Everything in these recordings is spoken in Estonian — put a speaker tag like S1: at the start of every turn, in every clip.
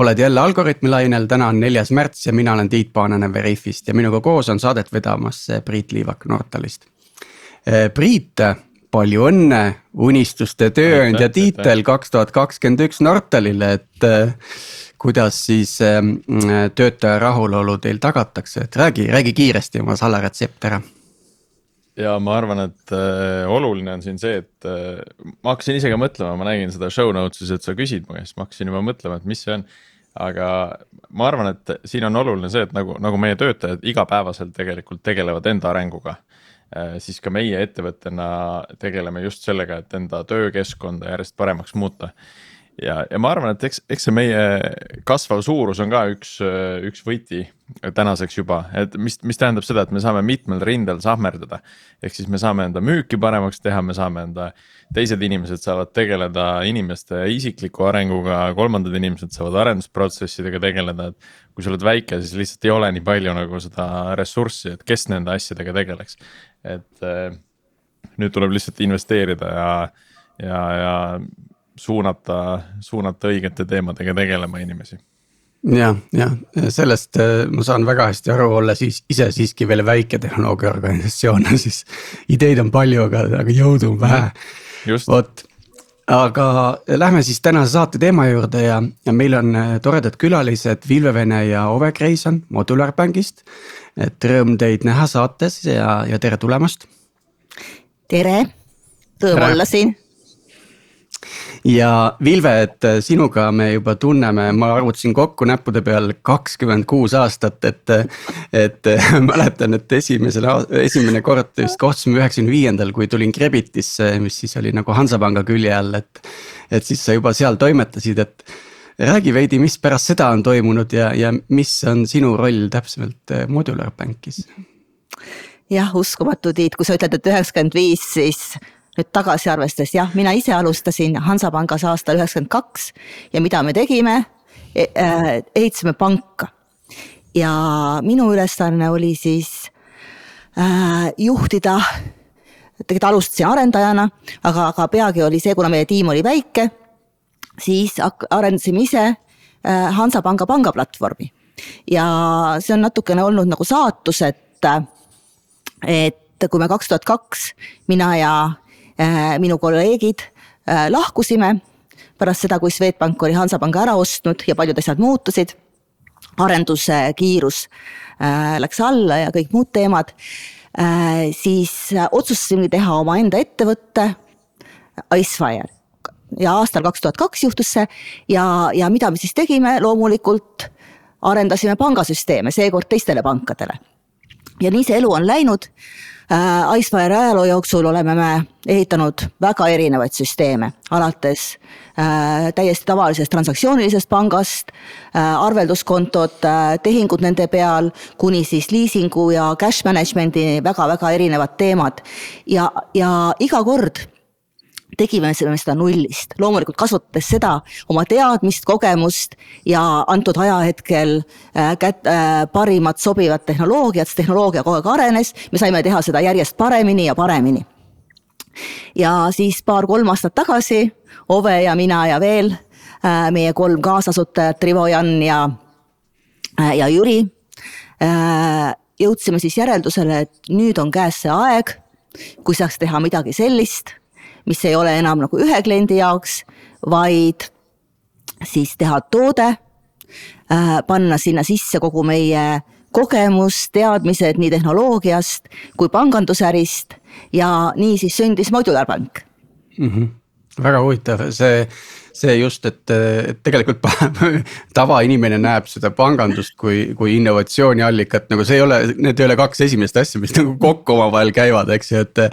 S1: oled jälle Algorütmi lainel, täna on neljas märts ja mina olen Tiit Paananen Veriffist ja minuga koos on saadet vedamas Priit Liivak Nortalist. Priit, palju õnne, unistuste tööandja tiitel kaks tuhat kakskümmend üks Nortalile, et kuidas siis töötaja rahulolu teil tagatakse, et räägi, räägi kiiresti oma salaretsept ära
S2: ja ma arvan, et äh, oluline on siin see, et äh, ma hakkasin ise ka mõtlema, ma nägin seda show notes'is, et sa küsid mu käest, ma hakkasin juba mõtlema, et mis see on. Aga ma arvan, et siin on oluline see, et nagu, nagu meie töötajad igapäevaselt tegelikult tegelevad enda arenguga äh,. siis ka meie ettevõttena tegeleme just sellega, et enda töökeskkonda järjest paremaks muuta ja, ja ma arvan, et eks, eks see meie kasvav suurus on ka üks, üks võti tänaseks juba, et mis, mis tähendab seda, et me saame mitmel rindel sahmerdada. ehk siis me saame enda müüki paremaks teha, me saame enda, teised inimesed saavad tegeleda inimeste isikliku arenguga, kolmandad inimesed saavad arendusprotsessidega tegeleda, et. kui sa oled väike, siis lihtsalt ei ole nii palju nagu seda ressurssi, et kes nende asjadega tegeleks, et nüüd tuleb lihtsalt investeerida ja, ja, ja suunata, suunata õigete teemadega tegelema inimesi.
S1: Jah, jah, sellest äh, ma saan väga hästi aru, olla siis ise siiski veel väike tehnoloogiaorganisatsioon, siis ideid on palju, aga, aga jõudu on vähe. vot, aga lähme siis tänase saate teema juurde ja, ja meil on äh, toredad külalised Vilve Vene ja Ove Kreison Modular Bankist. et rõõm teid näha saates ja, ja tere tulemast.
S3: tere, rõõm olla siin
S1: ja Vilve, et äh, sinuga me juba tunneme, ma arvutasin kokku näppude peal kakskümmend kuus aastat, et. et äh, mäletan, et esimesel, esimene kord vist kohtusime üheksakümne viiendal, kui tulin Krebitisse, mis siis oli nagu Hansapanga külje all, et. et siis sa juba seal toimetasid, et räägi veidi, mis pärast seda on toimunud ja, ja mis on sinu roll täpsemalt äh, Modular Bankis?
S3: jah, uskumatu, Tiit, kui sa ütled, et üheksakümmend viis, siis nüüd tagasi arvestades, jah, mina ise alustasin Hansapangas aastal üheksakümmend kaks ja mida me tegime e, äh,, ehitasime panka. ja minu ülesanne oli siis äh, juhtida, tegelikult alustasin arendajana, aga, aga peagi oli see, kuna meie tiim oli väike, siis arendasime ise äh, Hansapanga pangaplatvormi. ja see on natukene olnud nagu saatus, et, et kui me kaks tuhat kaks, mina ja minu kolleegid äh, lahkusime pärast seda, kui Swedbank oli Hansapanga ära ostnud ja paljud asjad muutusid. arenduse kiirus äh, läks alla ja kõik muud teemad. siis otsustasime teha omaenda ettevõtte Icefire ja aastal kaks tuhat kaks juhtus see ja, ja mida me siis tegime, loomulikult arendasime pangasüsteeme, seekord teistele pankadele. ja nii see elu on läinud äh,. Icefire ajaloo jooksul oleme me ehitanud väga erinevaid süsteeme, alates äh, täiesti tavalisest transaktsioonilisest pangast äh,, arvelduskontod äh,, tehingud nende peal, kuni siis liisingu ja cash management'i väga-väga erinevad teemad. ja, ja iga kord tegime seda nullist, loomulikult kasutades seda oma teadmist, kogemust ja antud ajahetkel äh, kät- äh,, parimat sobivat tehnoloogiat, sest tehnoloogia kogu aeg arenes, me saime teha seda järjest paremini ja paremini. ja siis paar-kolm aastat tagasi Ove ja mina ja veel äh, meie kolm kaasasutajat, Rivo, Jan ja ja Jüri jõudsime siis järeldusele, et nüüd on käes see aeg, kui saaks teha midagi sellist mis ei ole enam nagu ühe kliendi jaoks, vaid siis teha toode äh,, panna sinna sisse kogu meie kogemus, teadmised nii tehnoloogiast kui pangandusärist ja nii siis sündis Modular Bank
S1: mm. -hmm. väga huvitav, see see just, et, et tegelikult tavainimene näeb seda pangandust kui, kui innovatsiooniallikat, nagu see ei ole, need ei ole kaks esimest asja, mis nagu kokku omavahel käivad, eks ju, et.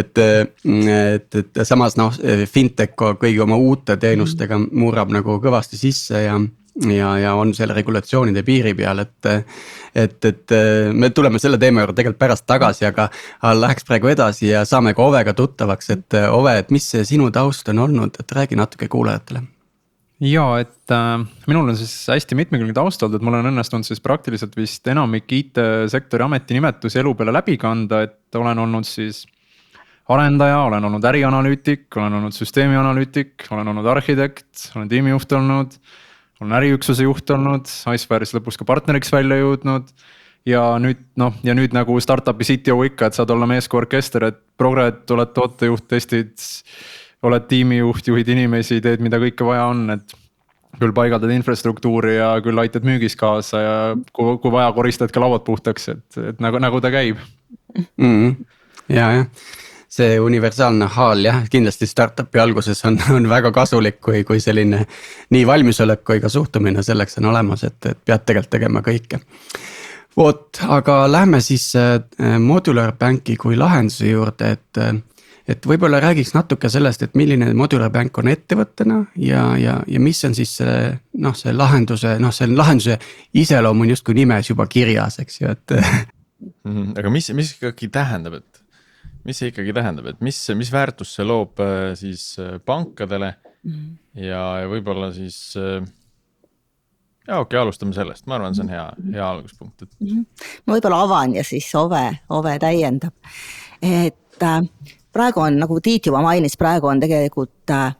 S1: et, et, et samas noh, fintech kõigi oma uute teenustega murrab nagu kõvasti sisse ja ja, ja on seal regulatsioonide piiri peal, et. et, et me tuleme selle teema juurde tegelikult pärast tagasi, aga, läheks praegu edasi ja saame ka Ovega tuttavaks, et Ove, et mis see sinu taust on olnud, et räägi natuke kuulajatele
S4: ja et äh, minul on siis hästi mitmekülgne taust olnud, et mul on õnnestunud siis praktiliselt vist enamik IT-sektori ametinimetusi elu peale läbi kanda, et olen olnud siis arendaja, olen olnud ärianalüütik, olen olnud süsteemianalüütik, olen olnud arhitekt, olen tiimijuht olnud olen äriüksuse juht olnud, Icefire'is lõpuks ka partneriks välja jõudnud. ja nüüd noh, ja nüüd nagu startup'i CTO ikka, et saad olla meeskorkester, et progred, oled tootejuht, testid. oled tiimijuht, juhid inimesi, teed, mida kõike vaja on, et küll paigaldad infrastruktuuri ja küll aitad müügis kaasa ja kui, kui vaja, koristad ka lauad puhtaks, et, et nagu, nagu ta käib
S1: mm. -hmm. ja, jah see universaalne haal jah, kindlasti startup'i alguses on, on väga kasulik, kui, kui selline nii valmisolek kui ka suhtumine selleks on olemas, et, et pead tegelikult tegema kõike. vot, aga lähme siis äh, Modular Banki kui lahenduse juurde, et äh, et võib-olla räägiks natuke sellest, et milline Modular Bank on ettevõttena ja, ja, ja mis on siis selle noh, see lahenduse, noh, see lahenduse iseloom on justkui nimes juba kirjas, eks ju, et
S2: mm. -hmm. aga mis, mis ikkagi tähendab, et mis see ikkagi tähendab, et mis, mis väärtust see loob äh, siis äh, pankadele mm -hmm. ja, ja võib-olla siis. Äh, ja okei okay,, alustame sellest, ma arvan, see on hea, hea alguspunkt, et mm.
S3: -hmm. ma võib-olla avan ja siis Ove, Ove täiendab. et praegu on, nagu Tiit juba mainis, praegu on tegelikult Äh,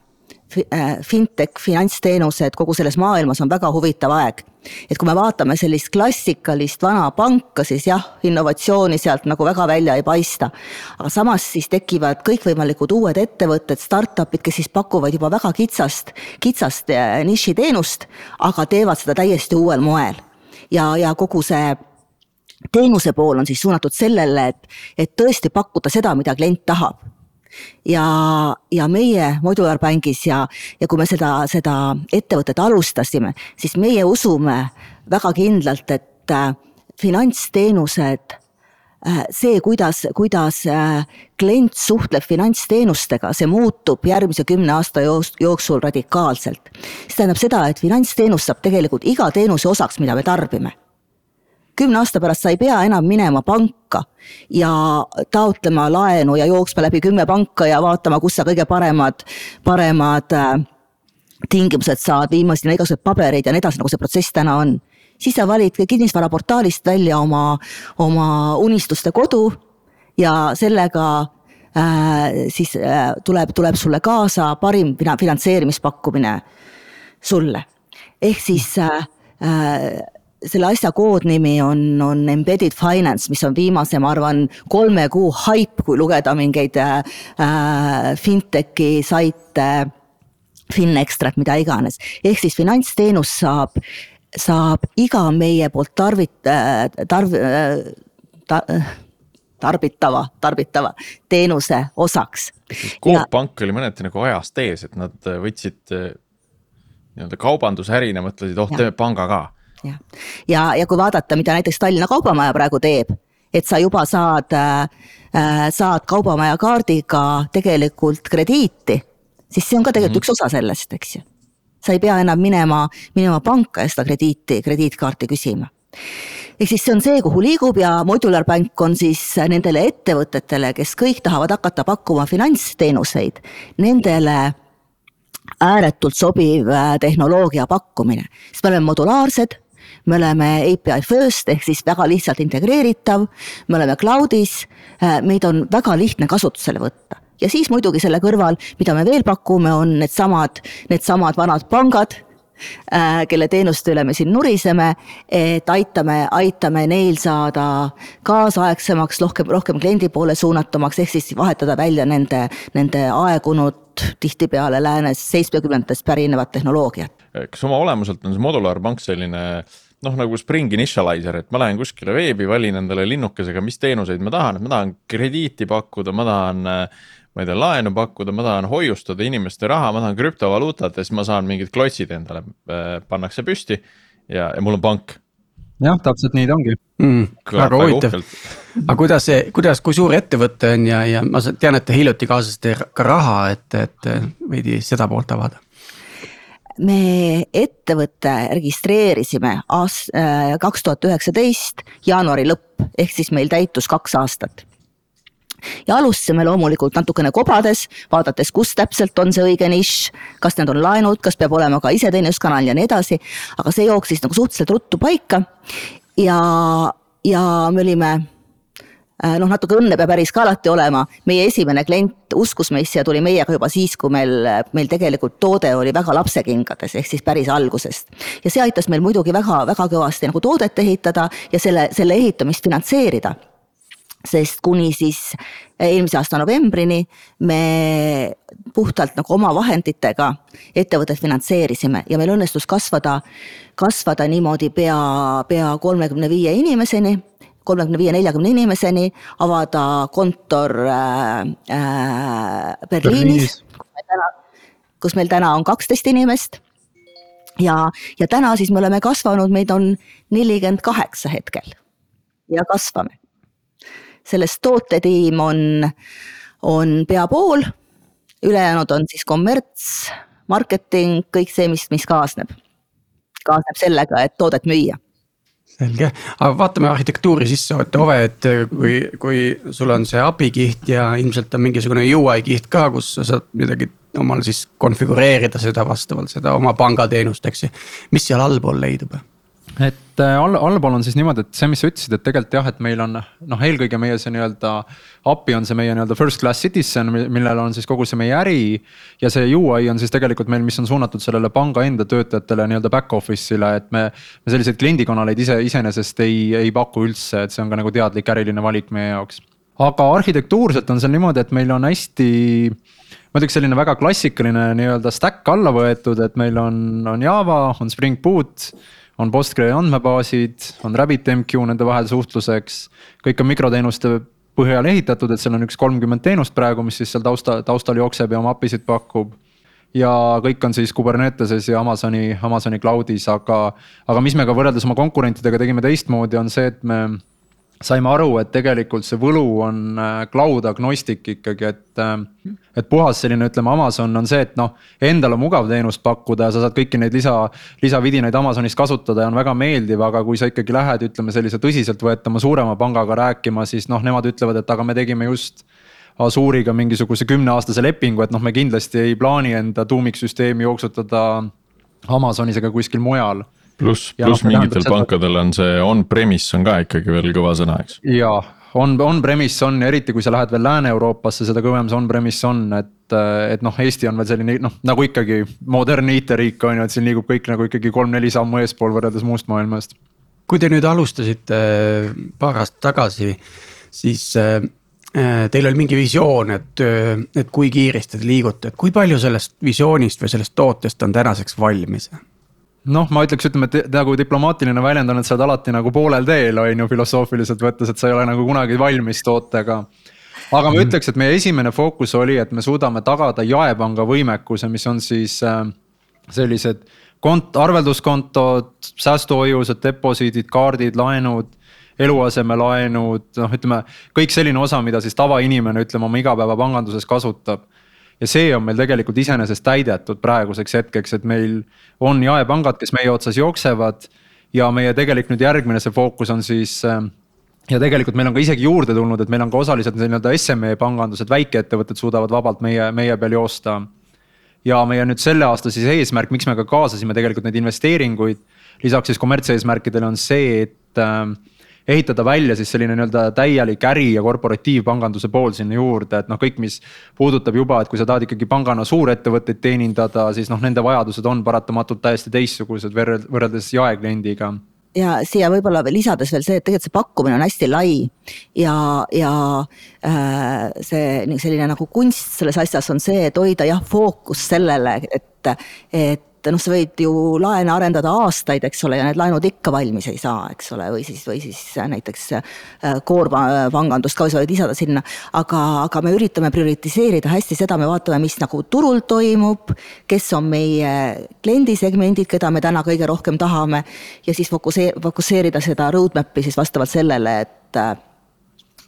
S3: fintech, finantsteenused kogu selles maailmas on väga huvitav aeg. et kui me vaatame sellist klassikalist vana panka, siis jah, innovatsiooni sealt nagu väga välja ei paista. aga samas siis tekivad kõikvõimalikud uued ettevõtted, startup'id, kes siis pakuvad juba väga kitsast, kitsast äh, nišiteenust, aga teevad seda täiesti uuel moel. ja, ja kogu see teenuse pool on siis suunatud sellele, et, et tõesti pakkuda seda, mida klient tahab ja, ja meie Modular Bankis ja, ja kui me seda, seda ettevõtet alustasime, siis meie usume väga kindlalt, et äh, finantsteenused äh, see, kuidas, kuidas äh, klient suhtleb finantsteenustega, see muutub järgmise kümne aasta jooksul radikaalselt. see tähendab seda, et finantsteenus saab tegelikult iga teenuse osaks, mida me tarbime kümne aasta pärast sa ei pea enam minema panka ja taotlema laenu ja jooksma läbi kümme panka ja vaatama, kus sa kõige paremad, paremad äh, tingimused saad, viima sinna igasuguseid pabereid ja nii edasi, nagu see protsess täna on. siis sa valid kinnisvaraportaalist välja oma, oma unistuste kodu ja sellega äh, siis äh, tuleb, tuleb sulle kaasa parim finantseerimispakkumine sulle. ehk siis äh, äh, selle asja koodnimi on, on embedded finance, mis on viimase, ma arvan, kolme kuu haip, kui lugeda mingeid äh, äh fintechi saite, Finextrat, mida iganes. ehk siis finantsteenus saab, saab iga meie poolt tarvit- äh,, tarv- äh, ta, tarbitava, tarbitava teenuse osaks.
S2: Coop Pank oli mõneti nagu ajast ees, et nad võtsid äh, nii-öelda kaubandusärina, mõtlesid, oh teeme panga ka
S3: jah, ja, ja kui vaadata, mida näiteks Tallinna Kaubamaja praegu teeb, et sa juba saad äh,, saad Kaubamaja kaardiga tegelikult krediiti, siis see on ka tegelikult mm -hmm. üks osa sellest, eks ju. sa ei pea enam minema, minema panka ja seda krediiti, krediitkaarti küsima ehk siis see on see, kuhu liigub ja Modular Bank on siis nendele ettevõtetele, kes kõik tahavad hakata pakkuma finantsteenuseid, nendele ääretult sobiv äh, tehnoloogia pakkumine, sest me oleme modulaarsed me oleme API first ehk siis väga lihtsalt integreeritav, me oleme cloud'is, äh, meid on väga lihtne kasutusele võtta. Ja siis muidugi selle kõrval, mida me veel pakume, on needsamad, needsamad vanad pangad äh, kelle teenuste üle me siin nuriseme, et aitame, aitame neil saada kaasaegsemaks, rohkem, rohkem kliendi poole suunatumaks, ehk siis vahetada välja nende, nende aegunud tihtipeale läänes seitsmekümnendatest pärinevat tehnoloogiat.
S2: kas oma olemuselt on see modulaarpank selline noh, nagu Spring Initializer, et ma lähen kuskile veebi, valin endale linnukesega, mis teenuseid ma tahan, et ma tahan krediiti pakkuda, ma tahan. ma ei tea, laenu pakkuda, ma tahan hoiustada inimeste raha, ma tahan krüptovaluutat ja siis ma saan mingid klotsid endale, äh, pannakse püsti ja, ja mul on pank
S4: jah, täpselt nii ta ongi
S1: mm,. väga huvitav, aga kuidas see, kuidas, kui suur ettevõte on ja, ja ma tean, et te hiljuti kaasasite ka raha, et, et veidi seda poolt avada
S3: me ettevõtte registreerisime aast-, äh, kaks tuhat üheksateist jaanuari lõpp, ehk siis meil täitus kaks aastat. Ja alustasime loomulikult natukene kobades, vaadates, kus täpselt on see õige nišš, kas need on laenud, kas peab olema ka iseteeninduskanal ja nii edasi, aga see jooksis nagu suhteliselt ruttu paika. Ja, ja me olime noh, natuke õnne peab päris ka alati olema, meie esimene klient uskus meisse ja tuli meiega juba siis, kui meil, meil tegelikult toode oli väga lapsekingades, ehk siis päris algusest. ja see aitas meil muidugi väga, väga kõvasti nagu toodet ehitada ja selle, selle ehitamist finantseerida. Sest kuni siis eelmise aasta novembrini me puhtalt nagu oma vahenditega ettevõtet finantseerisime ja meil õnnestus kasvada, kasvada niimoodi pea, pea kolmekümne viie inimeseni kolmekümne viie, neljakümne inimeseni, avada kontor äh, äh, Berliinis, Berliinis., kus meil täna on kaksteist inimest. ja, ja täna siis me oleme kasvanud, meid on nelikümmend kaheksa hetkel ja kasvame. sellest tootetiim on, on pea pool, ülejäänud on siis kommerts, marketing, kõik see, mis, mis kaasneb, kaasneb sellega, et toodet müüa
S1: selge, aga vaatame arhitektuuri sisse, Ove, et kui, kui sul on see API kiht ja ilmselt on mingisugune UI kiht ka, kus sa saad midagi omal siis konfigureerida seda vastavalt seda oma pangateenust, eks ju. mis seal allpool leidub?
S4: Et äh, all, allpool on siis niimoodi, et see, mis sa ütlesid, et tegelikult jah, et meil on noh, eelkõige meie see nii-öelda. API on see meie nii-öelda first class citizen, millel on siis kogu see meie äri. ja see UI on siis tegelikult meil, mis on suunatud sellele panga enda töötajatele nii-öelda back office'ile, et me. me selliseid kliendikanaleid ise iseenesest ei, ei paku üldse, et see on ka nagu teadlik äriline valik meie jaoks. aga arhitektuurselt on seal niimoodi, et meil on hästi ma ütleks selline väga klassikaline nii-öelda stack alla võetud, et meil on, on Java, on Spring Boot on Postgre andmebaasid, on RabbitMQ nende vahel suhtluseks. kõik on mikroteenuste põhjal ehitatud, et seal on üks kolmkümmend teenust praegu, mis siis seal tausta, taustal jookseb ja oma API-sid pakub. ja kõik on siis Kuberneteses ja Amazoni, Amazoni cloud'is, aga, aga mis me ka võrreldes oma konkurentidega tegime teistmoodi, on see, et me saime aru, et tegelikult see võlu on äh, cloud agnostic ikkagi, et. Äh, et puhas selline, ütleme, Amazon on see, et noh, endal on mugav teenust pakkuda ja sa saad kõiki neid lisa, lisavidinaid Amazonis kasutada ja on väga meeldiv, aga kui sa ikkagi lähed, ütleme sellise tõsiseltvõetama suurema pangaga rääkima, siis noh, nemad ütlevad, et aga me tegime just. Asuuriga mingisuguse kümneaastase lepingu, et noh, me kindlasti ei plaani enda tuumiksüsteemi jooksutada Amazonis ega kuskil mujal
S2: pluss, pluss no, mingitel pankadel on see on-premise on ka ikkagi veel kõva sõna, eks.
S4: ja on, on-premise on ja eriti, kui sa lähed veel Lääne-Euroopasse, seda kõvem see on-premise on, et. et noh, Eesti on veel selline noh, nagu ikkagi modernne IT-riik on ju, et siin liigub kõik nagu ikkagi kolm-neli sammu eespool võrreldes muust maailmast.
S1: kui te nüüd alustasite äh, paar aastat tagasi, siis äh, äh, Teil oli mingi visioon, et, et kui kiiresti te liigute, et kui palju sellest visioonist või sellest tootest on tänaseks valmis?
S4: Noh, ma ütleks, ütleme, et nagu diplomaatiline väljend on, et sa oled alati nagu poolel teel, on ju, filosoofiliselt võttes, et sa ei ole nagu kunagi valmis tootega. aga ma -hmm. ütleks, et meie esimene fookus oli, et me suudame tagada jaepanga võimekuse, mis on siis äh, sellised kont-, arvelduskontod, säästuhoiused, deposiidid, kaardid, laenud eluasemelaenud, noh, ütleme kõik selline osa, mida siis tavainimene, ütleme oma igapäevapanganduses kasutab ja see on meil tegelikult iseenesest täidetud praeguseks hetkeks, et meil on jaepangad, kes meie otsas jooksevad. ja meie tegelik nüüd järgmine see fookus on siis äh, ja tegelikult meil on ka isegi juurde tulnud, et meil on ka osaliselt nii-öelda SME pangandused, väikeettevõtted suudavad vabalt meie, meie peal joosta. ja meie nüüd selle aasta siis eesmärk, miks me ka kaasasime tegelikult neid investeeringuid. lisaks siis kommertseesmärkidele on see, et äh, ehitada välja siis selline nii-öelda täielik äri ja korporatiivpanganduse pool sinna juurde, et noh, kõik, mis puudutab juba, et kui sa tahad ikkagi pangana suurettevõtteid teenindada, siis noh, nende vajadused on paratamatult täiesti teistsugused võrreldes jaekliendiga.
S3: Ja siia võib-olla lisades veel see, et tegelikult see pakkumine on hästi lai ja, ja äh, see selline nagu kunst selles asjas on see, et hoida jah, fookus sellele, et, et et noh, sa võid ju laene arendada aastaid, eks ole, ja need laenud ikka valmis ei saa, eks ole, või siis, või siis näiteks äh, koorpangandust ka sa võid lisada sinna. aga, aga me üritame prioritiseerida hästi seda, me vaatame, mis nagu turul toimub, kes on meie kliendisegmendid, keda me täna kõige rohkem tahame. ja siis fokusee-, fokusseerida seda roadmap'i siis vastavalt sellele, et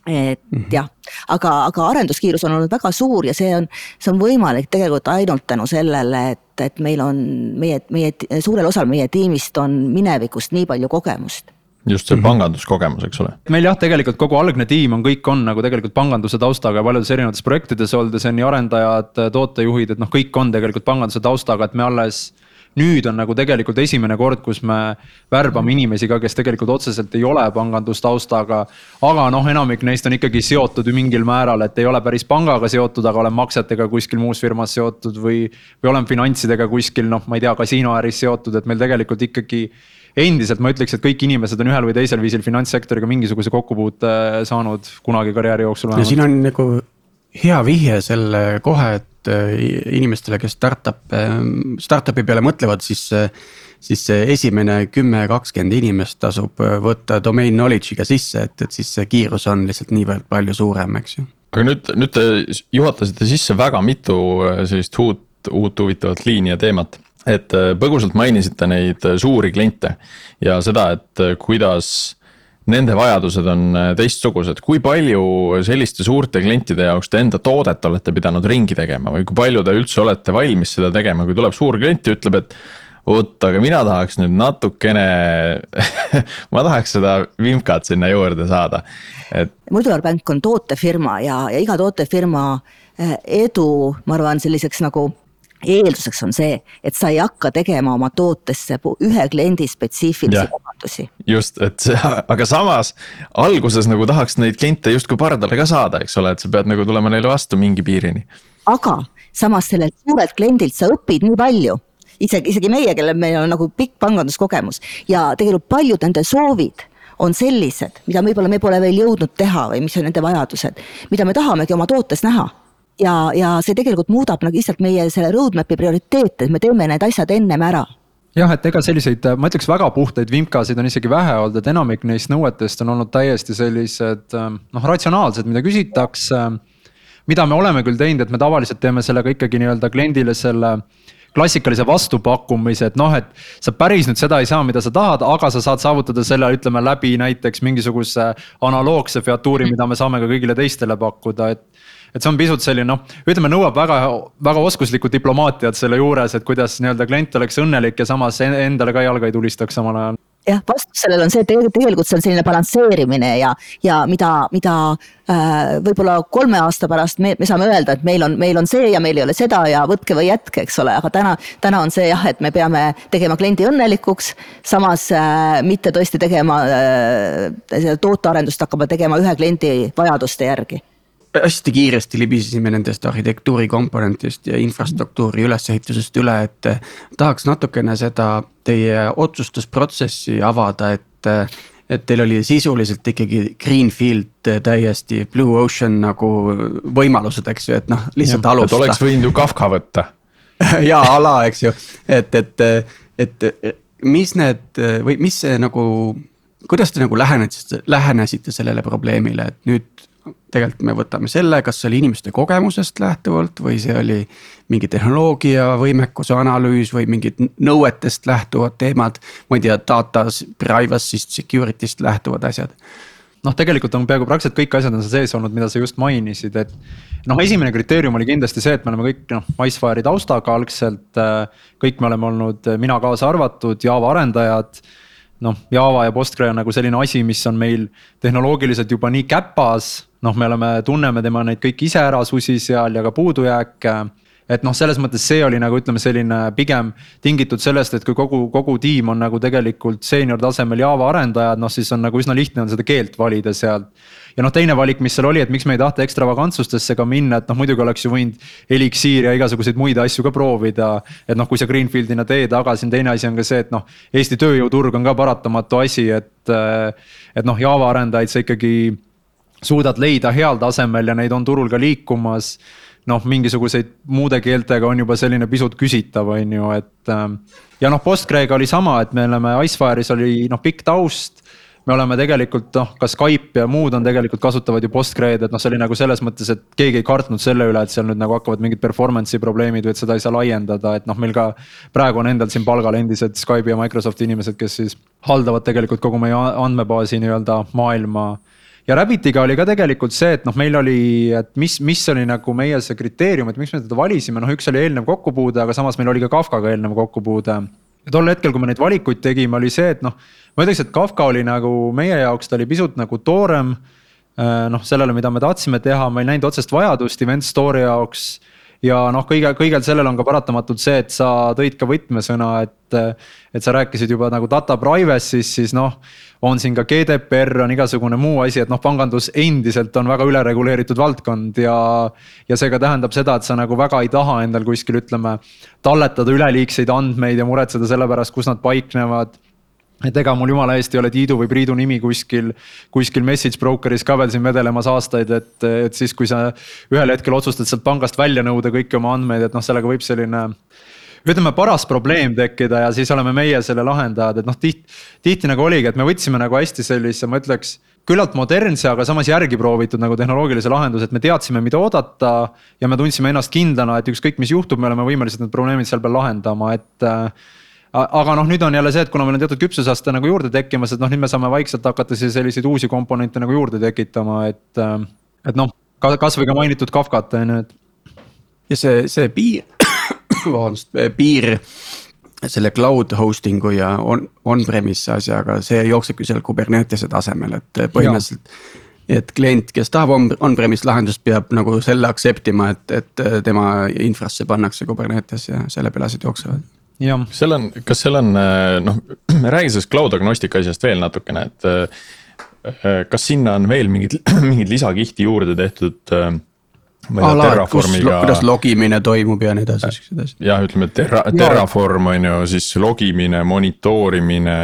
S3: et mm -hmm. jah, aga, aga arenduskiirus on olnud väga suur ja see on, see on võimalik tegelikult ainult tänu sellele, et, et meil on meie, meie suurel osal meie tiimist on minevikust nii palju kogemust
S2: just see mhm. panganduskogemus, eks ole.
S4: meil jah, tegelikult kogu algne tiim on, kõik on nagu tegelikult panganduse taustaga paljudes erinevates projektides olnud ja see on nii arendajad, tootejuhid, et noh, kõik on tegelikult panganduse taustaga, et me alles nüüd on nagu tegelikult esimene kord, kus me värbame inimesi ka, kes tegelikult otseselt ei ole pangandustaustaga. aga noh, enamik neist on ikkagi seotud mingil määral, et ei ole päris pangaga seotud, aga olen maksetega kuskil muus firmas seotud või. või olen finantsidega kuskil noh, ma ei tea, kasiinoäris seotud, et meil tegelikult ikkagi endiselt ma ütleks, et kõik inimesed on ühel või teisel viisil finantssektoriga mingisuguse kokkupuute saanud kunagi karjääri jooksul.
S1: ja siin on nagu hea vihje selle kohe, et äh, inimestele, kes startup'e, startup'i peale mõtlevad, siis. siis see esimene kümme, kakskümmend inimest tasub äh, võtta domain knowledge'iga sisse, et, et siis see kiirus on lihtsalt niivõrd palju suurem, eks ju.
S2: aga nüüd, nüüd te juhatasite sisse väga mitu äh, sellist uut, uut huvitavat liini ja teemat et põgusalt mainisite neid suuri kliente ja seda, et kuidas nende vajadused on äh, teistsugused, kui palju selliste suurte klientide jaoks te enda toodet olete pidanud ringi tegema või kui palju te üldse olete valmis seda tegema, kui tuleb suur klient ja ütleb, et. oot, aga mina tahaks nüüd natukene ma tahaks seda vimkat sinna juurde saada, et.
S3: Muiduar Bank on tootefirma ja, ja iga tootefirma äh, edu, ma arvan, selliseks nagu eelduseks on see, et sa ei hakka tegema oma tootesse ühe kliendi spetsiifilisi kohandusi.
S2: just, et see, aga samas alguses nagu tahaks neid kliente justkui pardale ka saada, eks ole, et sa pead nagu tulema neile vastu mingi piirini.
S3: aga samas sellelt suurelt kliendilt sa õpid nii palju isegi, isegi meie, kellel meil on nagu pikk panganduskogemus ja tegelikult paljud nende soovid on sellised, mida võib-olla me pole veel jõudnud teha või mis on nende vajadused, mida me tahamegi oma tootes näha ja, ja see tegelikult muudab nagu lihtsalt meie selle roadmap'i prioriteete, et me teeme need asjad ennem ära
S4: jah, et ega selliseid, ma ütleks väga puhtaid vimkasid on isegi vähe olnud, et enamik neist nõuetest on olnud täiesti sellised noh, ratsionaalsed, mida küsitakse. mida me oleme küll teinud, et me tavaliselt teeme sellega ikkagi nii-öelda kliendile selle klassikalise vastupakkumise, et noh, et sa päris nüüd seda ei saa, mida sa tahad, aga sa saad saavutada selle, ütleme läbi näiteks mingisuguse analoogse featuuri, mida me saame ka kõigile teistele pakkuda, et et see on pisut selline noh, ütleme, nõuab väga, väga oskuslikku diplomaatiat selle juures, et kuidas nii-öelda klient oleks õnnelik ja samas endale ka jalga ei tulistaks samal ajal
S3: jah, vastus sellele on see, et tegelikult see on selline balansseerimine ja, ja mida, mida äh, võib-olla kolme aasta pärast me, me saame öelda, et meil on, meil on see ja meil ei ole seda ja võtke või jätke, eks ole, aga täna, täna on see jah, et me peame tegema kliendi õnnelikuks. samas äh, mitte tõesti tegema äh, tootearendust hakkama tegema ühe kliendi vajaduste järgi
S1: hästi kiiresti libisesime nendest arhitektuuri komponentidest ja infrastruktuuri ülesehitusest üle, et. Eh, tahaks natukene seda teie otsustusprotsessi avada, et, eh, et teil oli sisuliselt ikkagi greenfield täiesti blue ocean nagu võimalused, eks ju, et noh, lihtsalt alustada.
S2: oleks võinud ju Kafka võtta
S1: ja ala, eks ju, et, et, et mis need või mis see nagu, kuidas te nagu lähenesite, lähenesite sellele probleemile, et nüüd tegelikult me võtame selle, kas see oli inimeste kogemusest lähtuvalt või see oli mingi tehnoloogia võimekuse analüüs või mingid nõuetest lähtuvad teemad. ma ei tea, data privacy'st, security'st lähtuvad asjad
S4: noh, tegelikult on peaaegu praktiliselt kõik asjad on seal sees olnud, mida sa just mainisid, et. noh, esimene kriteerium oli kindlasti see, et me oleme kõik noh, Icefire'i taustaga algselt. Äh, kõik me oleme olnud, mina kaasa arvatud, Java arendajad noh, Java ja Postgre on nagu selline asi, mis on meil tehnoloogiliselt juba nii käpas. noh, me oleme, tunneme tema neid kõiki iseärasusi seal ja ka puudujääke et noh, selles mõttes see oli nagu ütleme, selline pigem tingitud sellest, et kui kogu, kogu tiim on nagu tegelikult seenior tasemel Java arendajad, noh siis on nagu üsna lihtne on seda keelt valida sealt. Ja noh, teine valik, mis seal oli, et miks me ei tahta ekstravagantsustesse ka minna, et noh, muidugi oleks ju võinud Elixir ja igasuguseid muid asju ka proovida. et noh, kui sa Greenfieldina teed, aga siin teine asi on ka see, et noh, Eesti tööjõuturg on ka paratamatu asi, et. et noh, Java arendajaid sa ikkagi suudad leida heal tasemel ja neid on turul ka liikumas noh, mingisuguseid muude keeltega on juba selline pisut küsitav, on ju, et. Ähm, ja noh, Postgrega oli sama, et me oleme Icefire'is oli noh, pikk taust. Me oleme tegelikult noh, ka Skype ja muud on tegelikult kasutavad ju Postgre'd, et noh, see oli nagu selles mõttes, et keegi ei kartnud selle üle, et seal nüüd nagu hakkavad mingid performance'i probleemid või et seda ei saa laiendada, et noh, meil ka. praegu on endal siin palgal endised Skype'i ja Microsofti inimesed, kes siis haldavad tegelikult kogu meie andmebaasi nii-öelda maailma ja Rabbitiga oli ka tegelikult see, et noh, meil oli, et mis, mis oli nagu meie see kriteerium, et miks me teda valisime, noh, üks oli eelnev kokkupuude, aga samas meil oli ka Kafkaga eelnev kokkupuude. Tol hetkel, kui me neid valikuid tegime, oli see, et noh, ma ütleks, et Kafka oli nagu meie jaoks, ta oli pisut nagu toorem. Äh, noh, sellele, mida me tahtsime teha, ma ei näinud otsest vajadust event story jaoks ja noh, kõige, kõigel sellel on ka paratamatult see, et sa tõid ka võtmesõna, et, et sa rääkisid juba nagu data privacy'st, siis noh. on siin ka GDPR on igasugune muu asi, et noh, pangandus endiselt on väga ülereguleeritud valdkond ja. ja see ka tähendab seda, et sa nagu väga ei taha endal kuskil ütleme, talletada üleliigseid andmeid ja muretseda selle pärast, kus nad paiknevad et ega mul jumala eest ei ole Tiidu või Priidu nimi kuskil, kuskil message broker'is ka veel siin vedelemas aastaid, et, et siis, kui sa ühel hetkel otsustad sealt pangast välja nõuda kõiki oma andmeid, et noh, sellega võib selline ütleme, paras probleem tekkida ja siis oleme meie selle lahendajad, et noh, tihti, tihti nagu oligi, et me võtsime nagu hästi sellise, ma ütleks küllalt modernse, aga samas järgi proovitud nagu tehnoloogilise lahenduse, et me teadsime, mida oodata. ja me tundsime ennast kindlana, et ükskõik, mis juhtub, me oleme võimelised need probleemid seal peal lahendama, et aga noh, nüüd on jälle see, et kuna meil on teatud küpsusaste nagu juurde tekkimas, et noh, nüüd me saame vaikselt hakata siis selliseid uusi komponente nagu juurde tekitama, et. Äh, et noh, kasvõi ka mainitud Kafkat on ju, et.
S1: ja see, see piir, vabandust, piir selle cloud hosting'u ja on, on-premise asjaga, see jooksebki seal Kubernetese tasemel, et põhimõtteliselt. et klient, kes tahab on, on-premise lahendust, peab nagu selle accept ima, et, et tema infrasse pannakse Kubernetes ja selle peale asjad jooksevad
S2: seal on, kas seal on äh, noh, räägi sellest cloud agnostika asjast veel natukene, et. Äh, kas sinna on veel mingid, mingid lisakihti juurde tehtud? Äh,
S1: Ala, kus, kuidas logimine toimub ja nii edasi, siuksed asjad.
S2: jah, ütleme terra, Terraform on ju siis logimine, monitoorimine.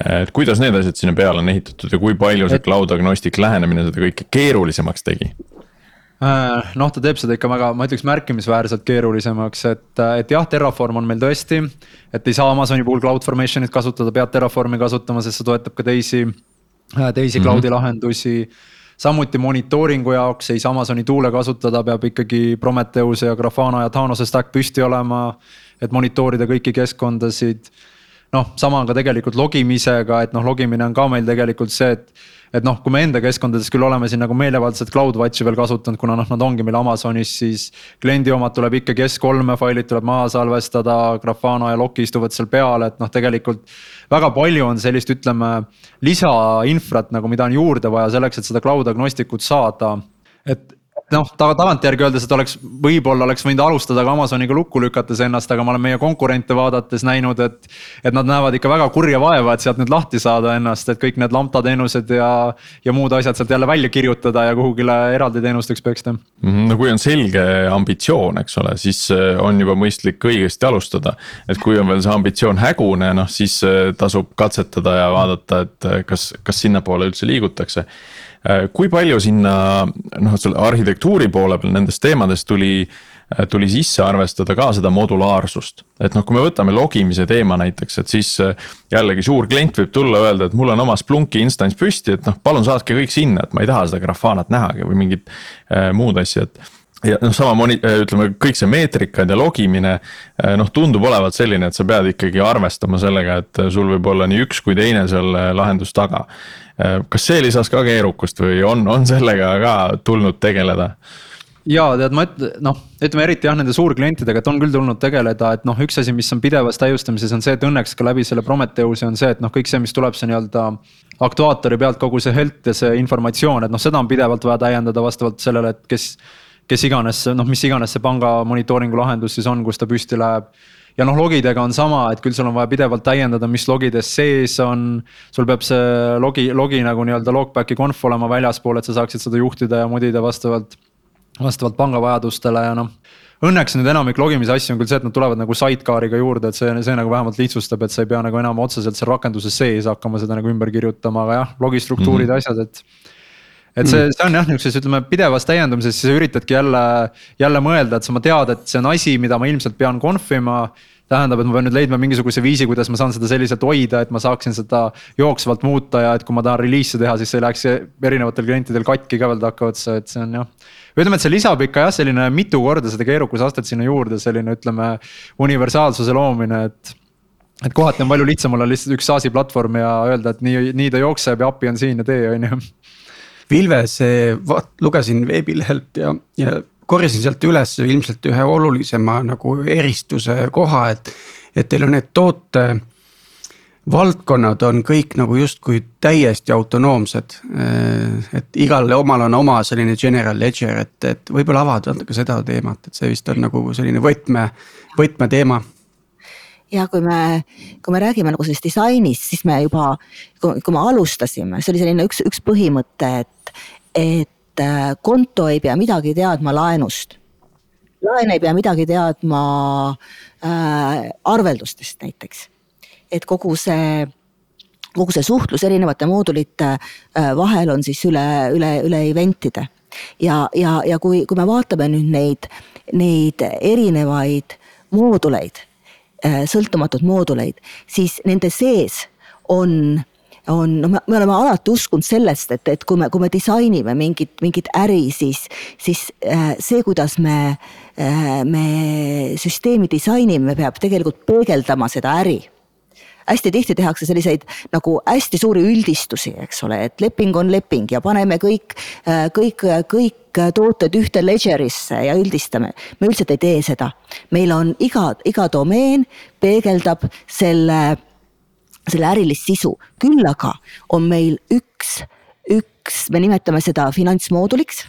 S2: et kuidas need asjad sinna peale on ehitatud ja kui palju see cloud agnostic lähenemine seda kõike keerulisemaks tegi?
S4: Äh, noh, ta teeb seda ikka väga, ma ütleks märkimisväärselt keerulisemaks, et, et jah, Terraform on meil tõesti. et ei saa Amazoni puhul cloud formation'it kasutada, pead Terraformi kasutama, sest see toetab ka teisi, äh, teisi mm -hmm. cloud'i lahendusi. samuti monitooringu jaoks ei saa Amazoni tool'e kasutada, peab ikkagi Prometheuse ja Grafana ja Thanos'e stack püsti olema. et monitoorida kõiki keskkondasid noh, sama on ka tegelikult logimisega, et noh, logimine on ka meil tegelikult see, et et noh, kui me enda keskkondades küll oleme siin nagu meelevaldselt CloudWatchi veel kasutanud, kuna noh, nad ongi meil Amazonis, siis. kliendi omad tuleb ikkagi S3-e failid tuleb maha salvestada, Grafana ja Loki istuvad seal peal, et noh, tegelikult. väga palju on sellist, ütleme lisainfrat nagu, mida on juurde vaja selleks, et seda cloud agnostikut saada. et noh, tagantjärgi öeldes, et oleks, võib-olla oleks võinud alustada ka Amazoniga lukku lükates ennast, aga ma olen meie konkurente vaadates näinud, et. et nad näevad ikka väga kurja vaeva, et sealt nüüd lahti saada ennast, et kõik need lambda teenused ja, ja muud asjad sealt jälle välja kirjutada ja kuhugile eraldi teenusteks peksta.
S2: -hmm, no kui on selge ambitsioon, eks ole, siis äh, on juba mõistlik õigesti alustada. et kui on veel see ambitsioon hägune, noh siis äh, tasub katsetada ja vaadata, et äh, kas, kas sinnapoole üldse liigutakse kui palju sinna noh, selle arhitektuuri poole peal nendest teemadest tuli, äh, tuli sisse arvestada ka seda modulaarsust. et noh, kui me võtame logimise teema näiteks, et siis äh, jällegi suur klient võib tulla, öelda, et mul on oma Splunki instants püsti, et noh, palun saatke kõik sinna, et ma ei taha seda Grafanat nähagi või mingit äh, muud asja, et ja noh, sama moni-, ütleme kõik see meetrikad ja logimine noh, tundub olevat selline, et sa pead ikkagi arvestama sellega, et sul võib olla nii üks kui teine seal lahendus taga. Äh, kas see lisas ka keerukust või on, on sellega ka tulnud tegeleda?
S4: ja tead, ma ütlen, noh, ütleme eriti jah, nende suurklientidega, et on küll tulnud tegeleda, et noh, üks asi, mis on pidevas täiustamises, on see, et õnneks ka läbi selle Prometheuse on see, et noh, kõik see, mis tuleb, see nii-öelda. aktuaatori pealt kogu see health ja see informatsioon, et noh, seda on pidevalt vaja täiendada vastavalt sellele, et kes. kes iganes, noh, mis iganes see panga monitooringu lahendus siis on, kus ta püsti läheb ja noh, logidega on sama, et küll sul on vaja pidevalt täiendada, mis logides sees on. sul peab see logi, logi nagu nii-öelda logback'i conf olema väljaspool, et sa saaksid seda juhtida ja mudida vastavalt, vastavalt panga vajadustele ja noh õnneks nüüd enamik logimise asju on küll see, et nad tulevad nagu sidecar'iga juurde, et see, see nagu vähemalt lihtsustab, et sa ei pea nagu enam otseselt seal rakenduses sees hakkama seda nagu ümber kirjutama, aga jah, logistruktuurid mm, -hmm. asjad, et et see, see on jah, nihukeses ütleme pidevas täiendamises, sa üritadki jälle, jälle mõelda, et sa, ma tead, et see on asi, mida ma ilmselt pean conf'ima tähendab, et ma pean nüüd leidma mingisuguse viisi, kuidas ma saan seda selliselt hoida, et ma saaksin seda jooksvalt muuta ja et kui ma tahan reliis'e teha, siis see ei läheks erinevatel klientidel katki ka veel takkaotsa, et see on jah. ütleme, et see lisab ikka jah, selline mitu korda seda keerukusastet sinna juurde, selline ütleme universaalsuse loomine, et et kohati on palju lihtsam olla lihtsalt üks SaaS-i platvorm ja öelda, et nii, nii ta jookseb ja API on siin ja tee, on ju
S1: Vilves, vaat lugesin veebilehelt ja, ja korjasin sealt üles ilmselt ühe olulisema nagu eristuse koha, et. et teil on need toote, valdkonnad on kõik nagu justkui täiesti autonoomsed. et igal omal on oma selline general ledger, et, et võib-olla avad natuke seda teemat, et see vist on nagu selline võtme, võtmeteema
S3: ja kui me, kui me räägime nagu sellest disainist, siis me juba, kui me alustasime, see oli selline üks, üks põhimõte, et, et äh, konto ei pea midagi teadma laenust. laen ei pea midagi teadma äh, arveldustest näiteks et kogu see kogu see suhtlus erinevate moodulite äh, vahel on siis üle, üle, üle event'ide. ja, ja, ja kui, kui me vaatame nüüd neid, neid erinevaid mooduleid, äh, sõltumatuid mooduleid, siis nende sees on on, no me, me oleme alati uskunud sellest, et, et kui me, kui me disainime mingit, mingit äri, siis, siis äh, see, kuidas me, me süsteemi disainime, peab tegelikult peegeldama seda äri hästi tihti tehakse selliseid nagu hästi suuri üldistusi, eks ole, et leping on leping ja paneme kõik, kõik, kõik tooted ühte ledger'isse ja üldistame. me üldiselt ei tee seda. meil on iga, iga domeen peegeldab selle, selle ärilist sisu, küll aga on meil üks, üks, me nimetame seda finantsmooduliks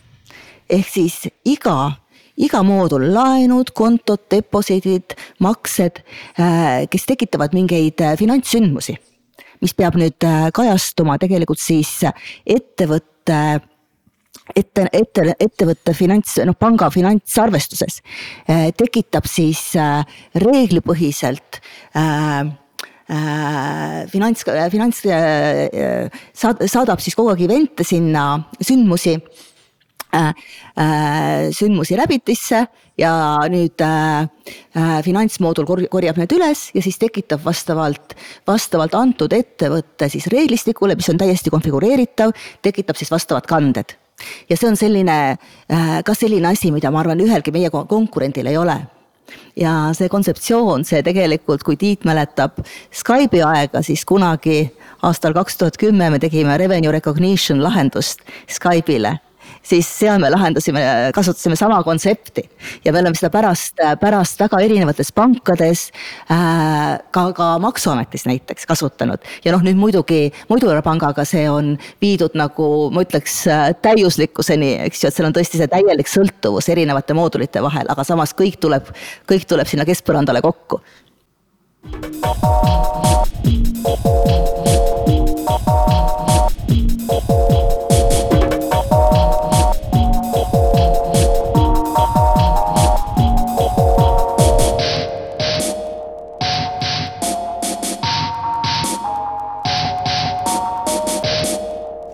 S3: ehk siis iga iga moodul, laenud, kontod, deposiidid, maksed, äh, kes tekitavad mingeid äh, finantssündmusi, mis peab nüüd äh, kajastuma tegelikult siis ettevõtte ette, ette, ettevõtte finants, noh panga finantsarvestuses tekitab siis reeglipõhiselt äh, finants, finants saadab siis kogu aeg event'e sinna, sündmusi Äh, äh, sündmusi Rabbitisse ja nüüd äh, äh, finantsmoodul korjab need üles ja siis tekitab vastavalt, vastavalt antud ettevõtte siis reeglistikule, mis on täiesti konfigureeritav, tekitab siis vastavad kanded. ja see on selline äh,, ka selline asi, mida ma arvan, ühelgi meie konkurendil ei ole ja see kontseptsioon, see tegelikult, kui Tiit mäletab Skype'i aega, siis kunagi aastal kaks tuhat kümme me tegime revenue recognition lahendust Skype'ile siis seal me lahendasime, kasutasime sama kontsepti ja me oleme seda pärast, pärast väga erinevates pankades äh,, ka, ka maksuametis näiteks kasutanud. ja noh, nüüd muidugi Muidura pangaga see on viidud nagu ma ütleks täiuslikkuseni, eks ju, et seal on tõesti see täielik sõltuvus erinevate moodulite vahel, aga samas kõik tuleb, kõik tuleb sinna keskpõrandale kokku.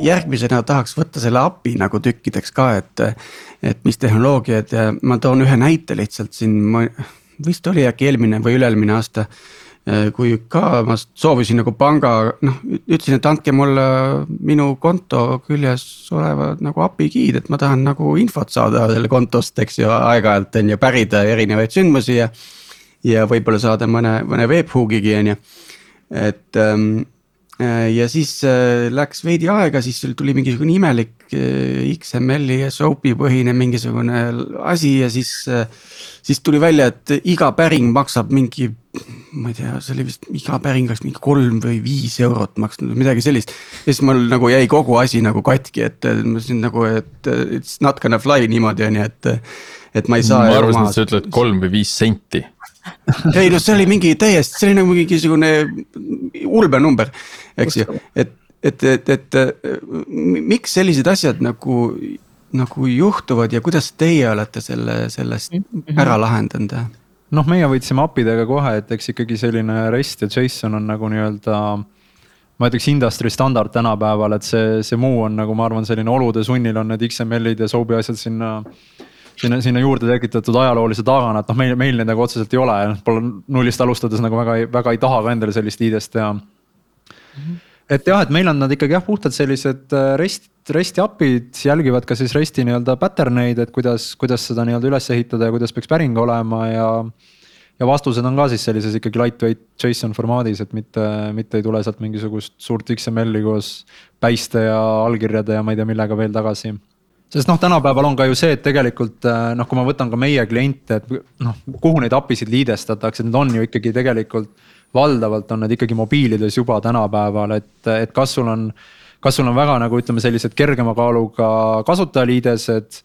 S1: Järgmisena tahaks võtta selle API nagu tükkideks ka, et. et mis tehnoloogiad ja ma toon ühe näite lihtsalt siin, ma vist oli äkki eelmine või üle-eelmine aasta. kui ka ma soovisin nagu panga, noh ütlesin, et andke mulle minu konto küljes olevad nagu API key'd, et ma tahan nagu infot saada selle kontost, eks ju, aeg-ajalt on ju pärida erinevaid sündmusi ja. ja võib-olla saada mõne, mõne webhookigi on ju, et ähm, Äh, ja siis äh, läks veidi aega, siis tuli mingisugune imelik äh, XML-i ja SOAP-i põhine mingisugune asi ja siis. siis tuli välja, et iga päring maksab mingi, ma ei tea, see oli vist iga päring oleks mingi kolm või viis eurot maksnud või midagi sellist. ja siis mul nagu jäi kogu asi nagu katki, et ma siin nagu, et it's not gonna fly niimoodi on ju, et. et ma ei saa.
S2: ma arvasin, et sa ütled kolm või viis senti
S1: ei noh, see oli mingi täiesti, see oli nagu mingisugune ulbenumber, eks ju, et, et, et, et miks sellised asjad nagu, nagu juhtuvad ja kuidas teie olete selle, sellest mhm. ära lahendanud?
S4: noh, meie võtsime API-dega kohe, et eks ikkagi selline REST ja JSON on nagu nii-öelda ma ütleks industry standard tänapäeval, et see, see muu on nagu ma arvan, selline olude sunnil on need XML-id ja Sobi asjad sinna sinna, sinna juurde tekitatud ajaloolise tagana, et noh, meil, meil neid nagu otseselt ei ole ja noh, pole nullist alustades nagu väga ei, väga ei taha ka endale sellist ID-st teha. -hmm. Et jah, et meil on nad ikkagi jah, puhtalt sellised äh, REST, REST-i API-d jälgivad ka siis REST-i nii-öelda pattern eid, et kuidas, kuidas seda nii-öelda üles ehitada ja kuidas peaks päring olema ja ja vastused on ka siis sellises ikkagi lightweight JSON formaadis, et mitte, mitte ei tule sealt mingisugust suurt XML-i koos päiste ja allkirjade ja ma ei tea millega veel tagasi. Sest noh, tänapäeval on ka ju see, et tegelikult äh, noh, kui ma võtan ka meie kliente, et noh, kuhu neid API-sid liidestatakse, need on ju ikkagi tegelikult valdavalt on need ikkagi mobiilides juba tänapäeval, et, et kas sul on. kas sul on väga nagu ütleme, sellised kergema kaaluga kasutajaliidesed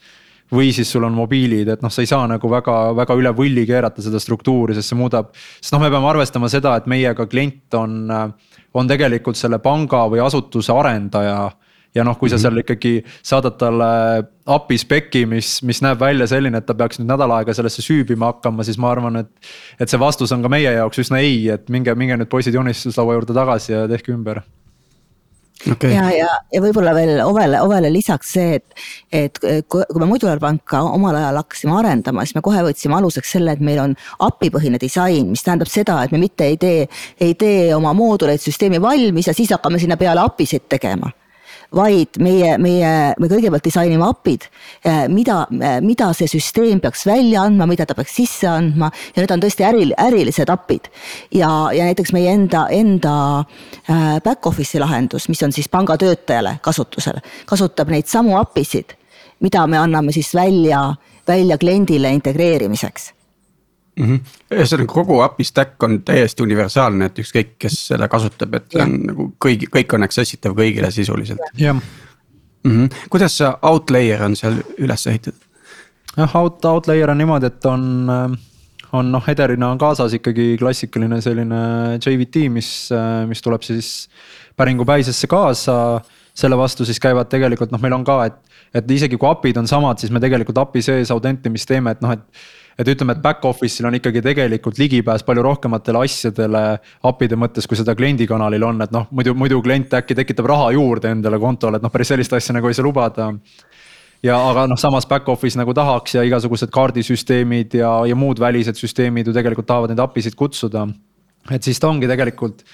S4: või siis sul on mobiilid, et noh, sa ei saa nagu väga, väga üle võlli keerata seda struktuuri, sest see muudab. sest noh, me peame arvestama seda, et meiega klient on, on tegelikult selle panga või asutuse arendaja ja noh, kui sa mhm. seal ikkagi saadad talle API spec'i, mis, mis näeb välja selline, et ta peaks nüüd nädal aega sellesse süübima hakkama, siis ma arvan, et. et see vastus on ka meie jaoks üsna ei, et minge, minge nüüd poisid joonistuslaua juurde tagasi ja tehke ümber
S3: okay.. ja, ja, ja võib-olla veel Ovele, Ovele lisaks see, et, et kui, kui me Modular panka omal ajal hakkasime arendama, siis me kohe võtsime aluseks selle, et meil on API põhine disain, mis tähendab seda, et me mitte ei tee, ei tee oma mooduleid süsteemi valmis ja siis hakkame sinna peale API sid tegema vaid meie, meie, me kõigepealt disainime API-d, eh, mida, eh, mida see süsteem peaks välja andma, mida ta peaks sisse andma ja need on tõesti äri, ärilised API-d. ja, ja näiteks meie enda, enda eh, back-office'i lahendus, mis on siis pangatöötajale kasutusel, kasutab neid samu API-sid, mida me anname siis välja, välja kliendile integreerimiseks
S1: mm -hmm.. ühesõnaga kogu API stack on täiesti universaalne, et ükskõik, kes seda kasutab, et ja. on nagu kõigi, kõik on access itav kõigile sisuliselt.
S4: jah
S1: mm -hmm.. kuidas see outlayer on seal üles ehitatud?
S4: jah, out, outlayer on niimoodi, et on, on noh, header'ina on kaasas ikkagi klassikaline selline JVT, mis, mis tuleb siis päringupäisesse kaasa. selle vastu siis käivad tegelikult noh, meil on ka, et, et isegi kui API-d on samad, siis me tegelikult API sees autentimist teeme, et noh, et et ütleme, et back-office'il on ikkagi tegelikult ligipääs palju rohkematele asjadele API-de mõttes, kui seda kliendikanalil on, et noh, muidu, muidu klient äkki tekitab raha juurde endale kontole, et noh, päris sellist asja nagu ei saa lubada ja aga noh, samas back-office nagu tahaks ja igasugused kaardisüsteemid ja, ja muud välised süsteemid ju tegelikult tahavad neid API sid kutsuda. et siis ta ongi tegelikult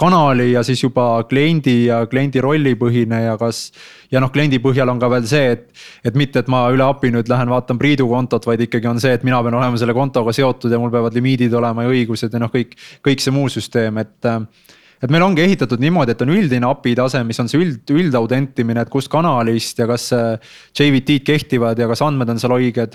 S4: kanali ja siis juba kliendi ja kliendi rollipõhine ja kas. ja noh, kliendi põhjal on ka veel see, et, et mitte, et ma üle API nüüd lähen vaatan Priidu kontot, vaid ikkagi on see, et mina pean olema selle kontoga seotud ja mul peavad limiidid olema ja õigused ja noh, kõik, kõik see muu süsteem, et et meil ongi ehitatud niimoodi, et on üldine API tase, mis on see üld, üldautentimine, et kust kanalist ja kas JVT-d kehtivad ja kas andmed on seal õiged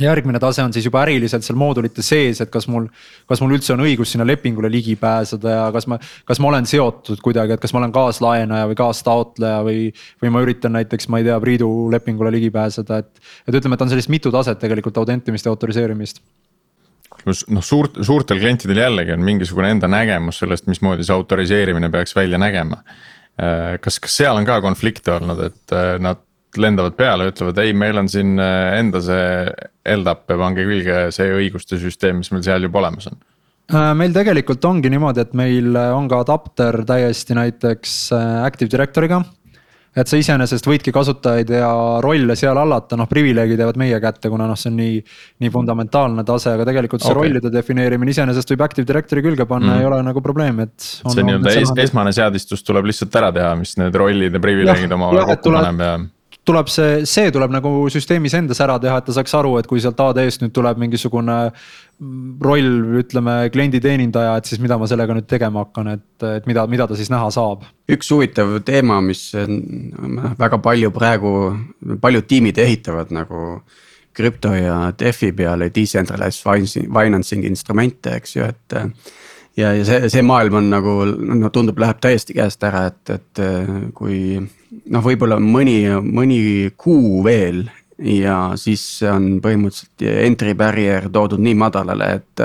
S4: järgmine tase on siis juba äriliselt seal moodulite sees, et kas mul, kas mul üldse on õigus sinna lepingule ligi pääseda ja kas ma, kas ma olen seotud kuidagi, et kas ma olen kaaslaenaja või kaastaotleja või. või ma üritan näiteks, ma ei tea, Priidu lepingule ligi pääseda, et, et ütleme, et on sellist mitu taset tegelikult autentimist ja autoriseerimist
S2: noh, suurt, suurtel klientidel jällegi on mingisugune enda nägemus sellest, mismoodi see autoriseerimine peaks välja nägema. Kas, kas seal on ka konflikte olnud, et äh, nad lendavad peale, ütlevad ei, meil on siin äh, enda see LDAP ja pange külge see õiguste süsteem, mis meil seal juba olemas on
S4: äh, meil tegelikult ongi niimoodi, et meil on ka adapter täiesti näiteks äh, Active Directory'ga. et sa iseenesest võidki kasutajaid ja rolle seal hallata, noh privileegid jäävad meie kätte, kuna noh, see on nii. nii fundamentaalne tase, aga tegelikult see okay. rollide defineerimine iseenesest võib Active Directory külge panna mm., ei ole nagu probleem, et.
S2: see nii-öelda es, esmane seadistus tuleb lihtsalt ära teha, mis need rollid ja privileegid omavahel kokku paneb ja
S4: tuleb see, see tuleb nagu süsteemis endas ära teha, et ta saaks aru, et kui sealt AD-st nüüd tuleb mingisugune roll, ütleme klienditeenindaja, et siis mida ma sellega nüüd tegema hakkan, et, et mida, mida ta siis näha saab.
S1: üks huvitav teema, mis väga palju praegu, paljud tiimid ehitavad nagu krüpto ja DeFi peale decentralized financing instrumente, eks ju, et ja, ja see, see maailm on nagu no tundub, läheb täiesti käest ära, et, et kui noh, võib-olla mõni, mõni kuu veel ja siis on põhimõtteliselt entry barrier toodud nii madalale, et.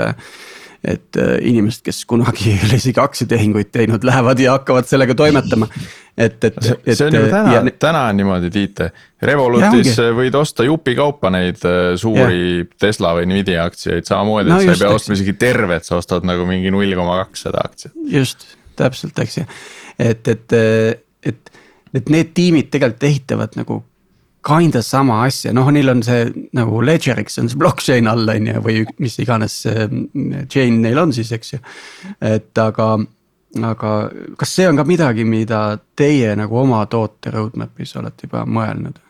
S1: et inimesed, kes kunagi ei ole isegi aktsiatehinguid teinud, lähevad ja hakkavad sellega toimetama. et, et,
S2: see on ju täna ja..., täna on niimoodi, Tiit, Revolutis võid osta jupikaupa neid äh, suuri ja. Tesla või Nvidia aktsiaid samamoodi no, et sa ei pea ostma isegi tervet, sa ostad nagu mingi null koma kaks seda aktsiat.
S1: just, täpselt, eks ju, et, et, et et need tiimid tegelikult ehitavad nagu kinda sama asja, noh, neil on see nagu ledger'iks on see blockchain all on ju, või mis iganes see chain neil on siis, eks ju. et aga, aga kas see on ka midagi, mida teie nagu oma toote roadmap'is olete juba mõelnud?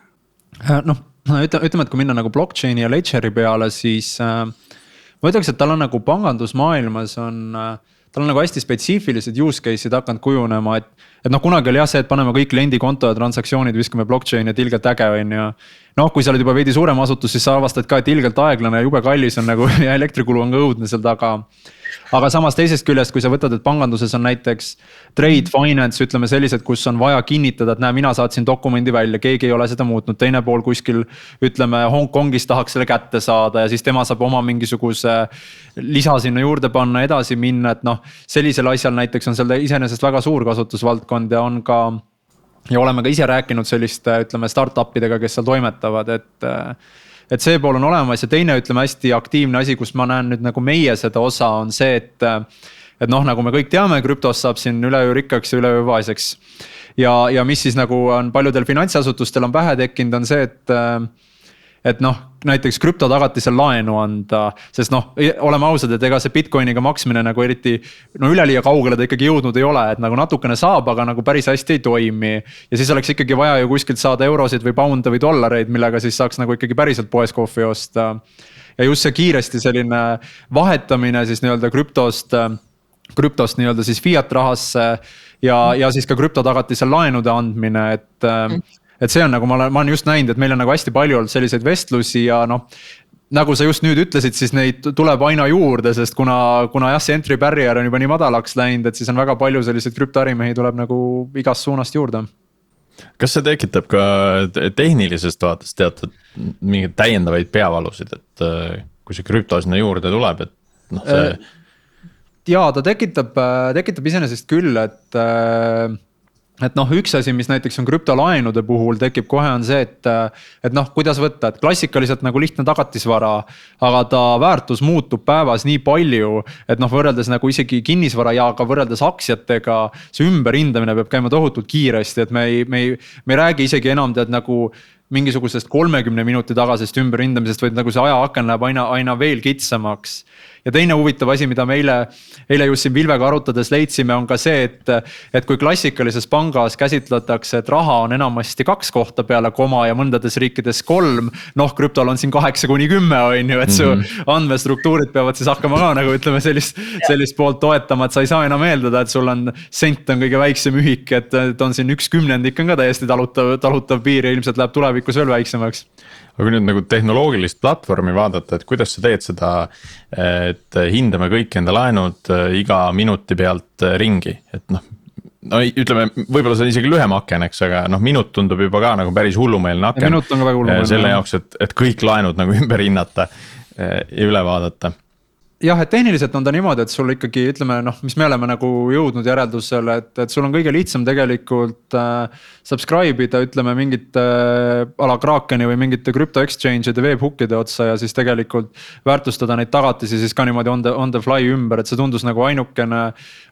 S4: Äh, noh, ütleme, ütleme, et kui minna nagu blockchain'i ja ledger'i peale, siis äh, ma ütleks, et tal on nagu pangandusmaailmas on äh, tal on nagu hästi spetsiifilised use case'id hakanud kujunema, et. Et noh, kunagi oli jah see, et paneme kõik kliendi konto ja transaktsioonid viskame blockchain'i, et ilgelt äge, on ju. Noh, kui sa oled juba veidi suurem asutus, siis sa avastad ka, et ilgelt aeglane ja jube kallis on nagu ja elektrikulu on ka õudne seal taga aga samas teisest küljest, kui sa võtad, et panganduses on näiteks trade finance, ütleme sellised, kus on vaja kinnitada, et näe, mina saatsin dokumendi välja, keegi ei ole seda muutnud, teine pool kuskil. ütleme Hongkongis tahaks selle kätte saada ja siis tema saab oma mingisuguse lisa sinna juurde panna, edasi minna, et noh. sellisel asjal näiteks on seal iseenesest väga suur kasutusvaldkond ja on ka ja oleme ka ise rääkinud selliste, ütleme startup idega, kes seal toimetavad, et et see pool on olemas ja teine, ütleme hästi aktiivne asi, kus ma näen nüüd nagu meie seda osa, on see, et. et noh, nagu me kõik teame, krüptost saab siin üleöö rikkaks ja üleöö vaeseks. ja, ja mis siis nagu on paljudel finantsasutustel on pähe tekkinud, on see, et et noh, näiteks krüptotagatisel laenu anda, sest noh, oleme ausad, et ega see Bitcoiniga maksmine nagu eriti. no üleliia kaugele ta ikkagi jõudnud ei ole, et nagu natukene saab, aga nagu päris hästi ei toimi. ja siis oleks ikkagi vaja ju kuskilt saada eurosid või pound'e või dollareid, millega siis saaks nagu ikkagi päriselt poes kohvi osta. ja just see kiiresti selline vahetamine siis nii-öelda krüptost, krüptost nii-öelda siis fiat rahasse ja, ja siis ka krüptotagatisel laenude andmine, et mm et see on nagu ma olen, ma olen just näinud, et meil on nagu hästi palju olnud selliseid vestlusi ja noh nagu sa just nüüd ütlesid, siis neid tuleb aina juurde, sest kuna, kuna jah, see entry barrier on juba nii madalaks läinud, et siis on väga palju selliseid krüptoärimehi tuleb nagu igast suunast juurde.
S2: kas see tekitab ka tehnilisest vaatest teatud mingeid täiendavaid peavalusid, et äh, kui see krüpto sinna juurde tuleb, et noh, see.
S4: Äh, ja ta tekitab, äh, tekitab iseenesest küll, et et noh, üks asi, mis näiteks on krüptolaenude puhul tekib kohe, on see, et. et noh, kuidas võtta, et klassikaliselt nagu lihtne tagatisvara. aga ta väärtus muutub päevas nii palju, et noh, võrreldes nagu isegi kinnisvara ja ka võrreldes aktsiatega. see ümberhindamine peab käima tohutult kiiresti, et me ei, me ei, me ei räägi isegi enam tead nagu mingisugusest kolmekümne minuti tagasist ümberhindamisest, vaid nagu see ajaaken läheb aina, aina veel kitsamaks ja teine huvitav asi, mida me eile, eile just siin Vilvega arutades leidsime, on ka see, et. et kui klassikalises pangas käsitletakse, et raha on enamasti kaks kohta peale koma ja mõndades riikides kolm. noh, krüptol on siin kaheksa kuni kümme, on ju, et su mm -hmm. andmestruktuurid peavad siis hakkama ka nagu ütleme sellist, sellist poolt toetama, et sa ei saa enam eeldada, et sul on. sent on kõige väiksem ühik, et, et on siin üks kümnendik on ka täiesti talutav, talutav piir ja ilmselt läheb tulevikus veel väiksemaks
S2: aga kui nüüd nagu tehnoloogilist platvormi vaadata, et kuidas sa teed seda. et hindame kõik enda laenud äh, iga minuti pealt äh, ringi, et noh. no ütleme, võib-olla see on isegi lühem aken, eks, aga noh, minut tundub juba ka nagu päris hullumeelne aken.
S4: minut on ka väga hullumeelne.
S2: selle jaoks, et, et kõik laenud nagu ümber hinnata ja üle vaadata
S4: jah, et tehniliselt on ta niimoodi, et sul ikkagi ütleme noh, mis me oleme nagu jõudnud järeldusele, et, et sul on kõige lihtsam tegelikult äh,. Subscribe ida, ütleme mingite äh, a la Krakeni või mingite krüpto exchange'ide webhook'ide otsa ja siis tegelikult. väärtustada neid tagatisi siis ka niimoodi on the, on the fly ümber, et see tundus nagu ainukene.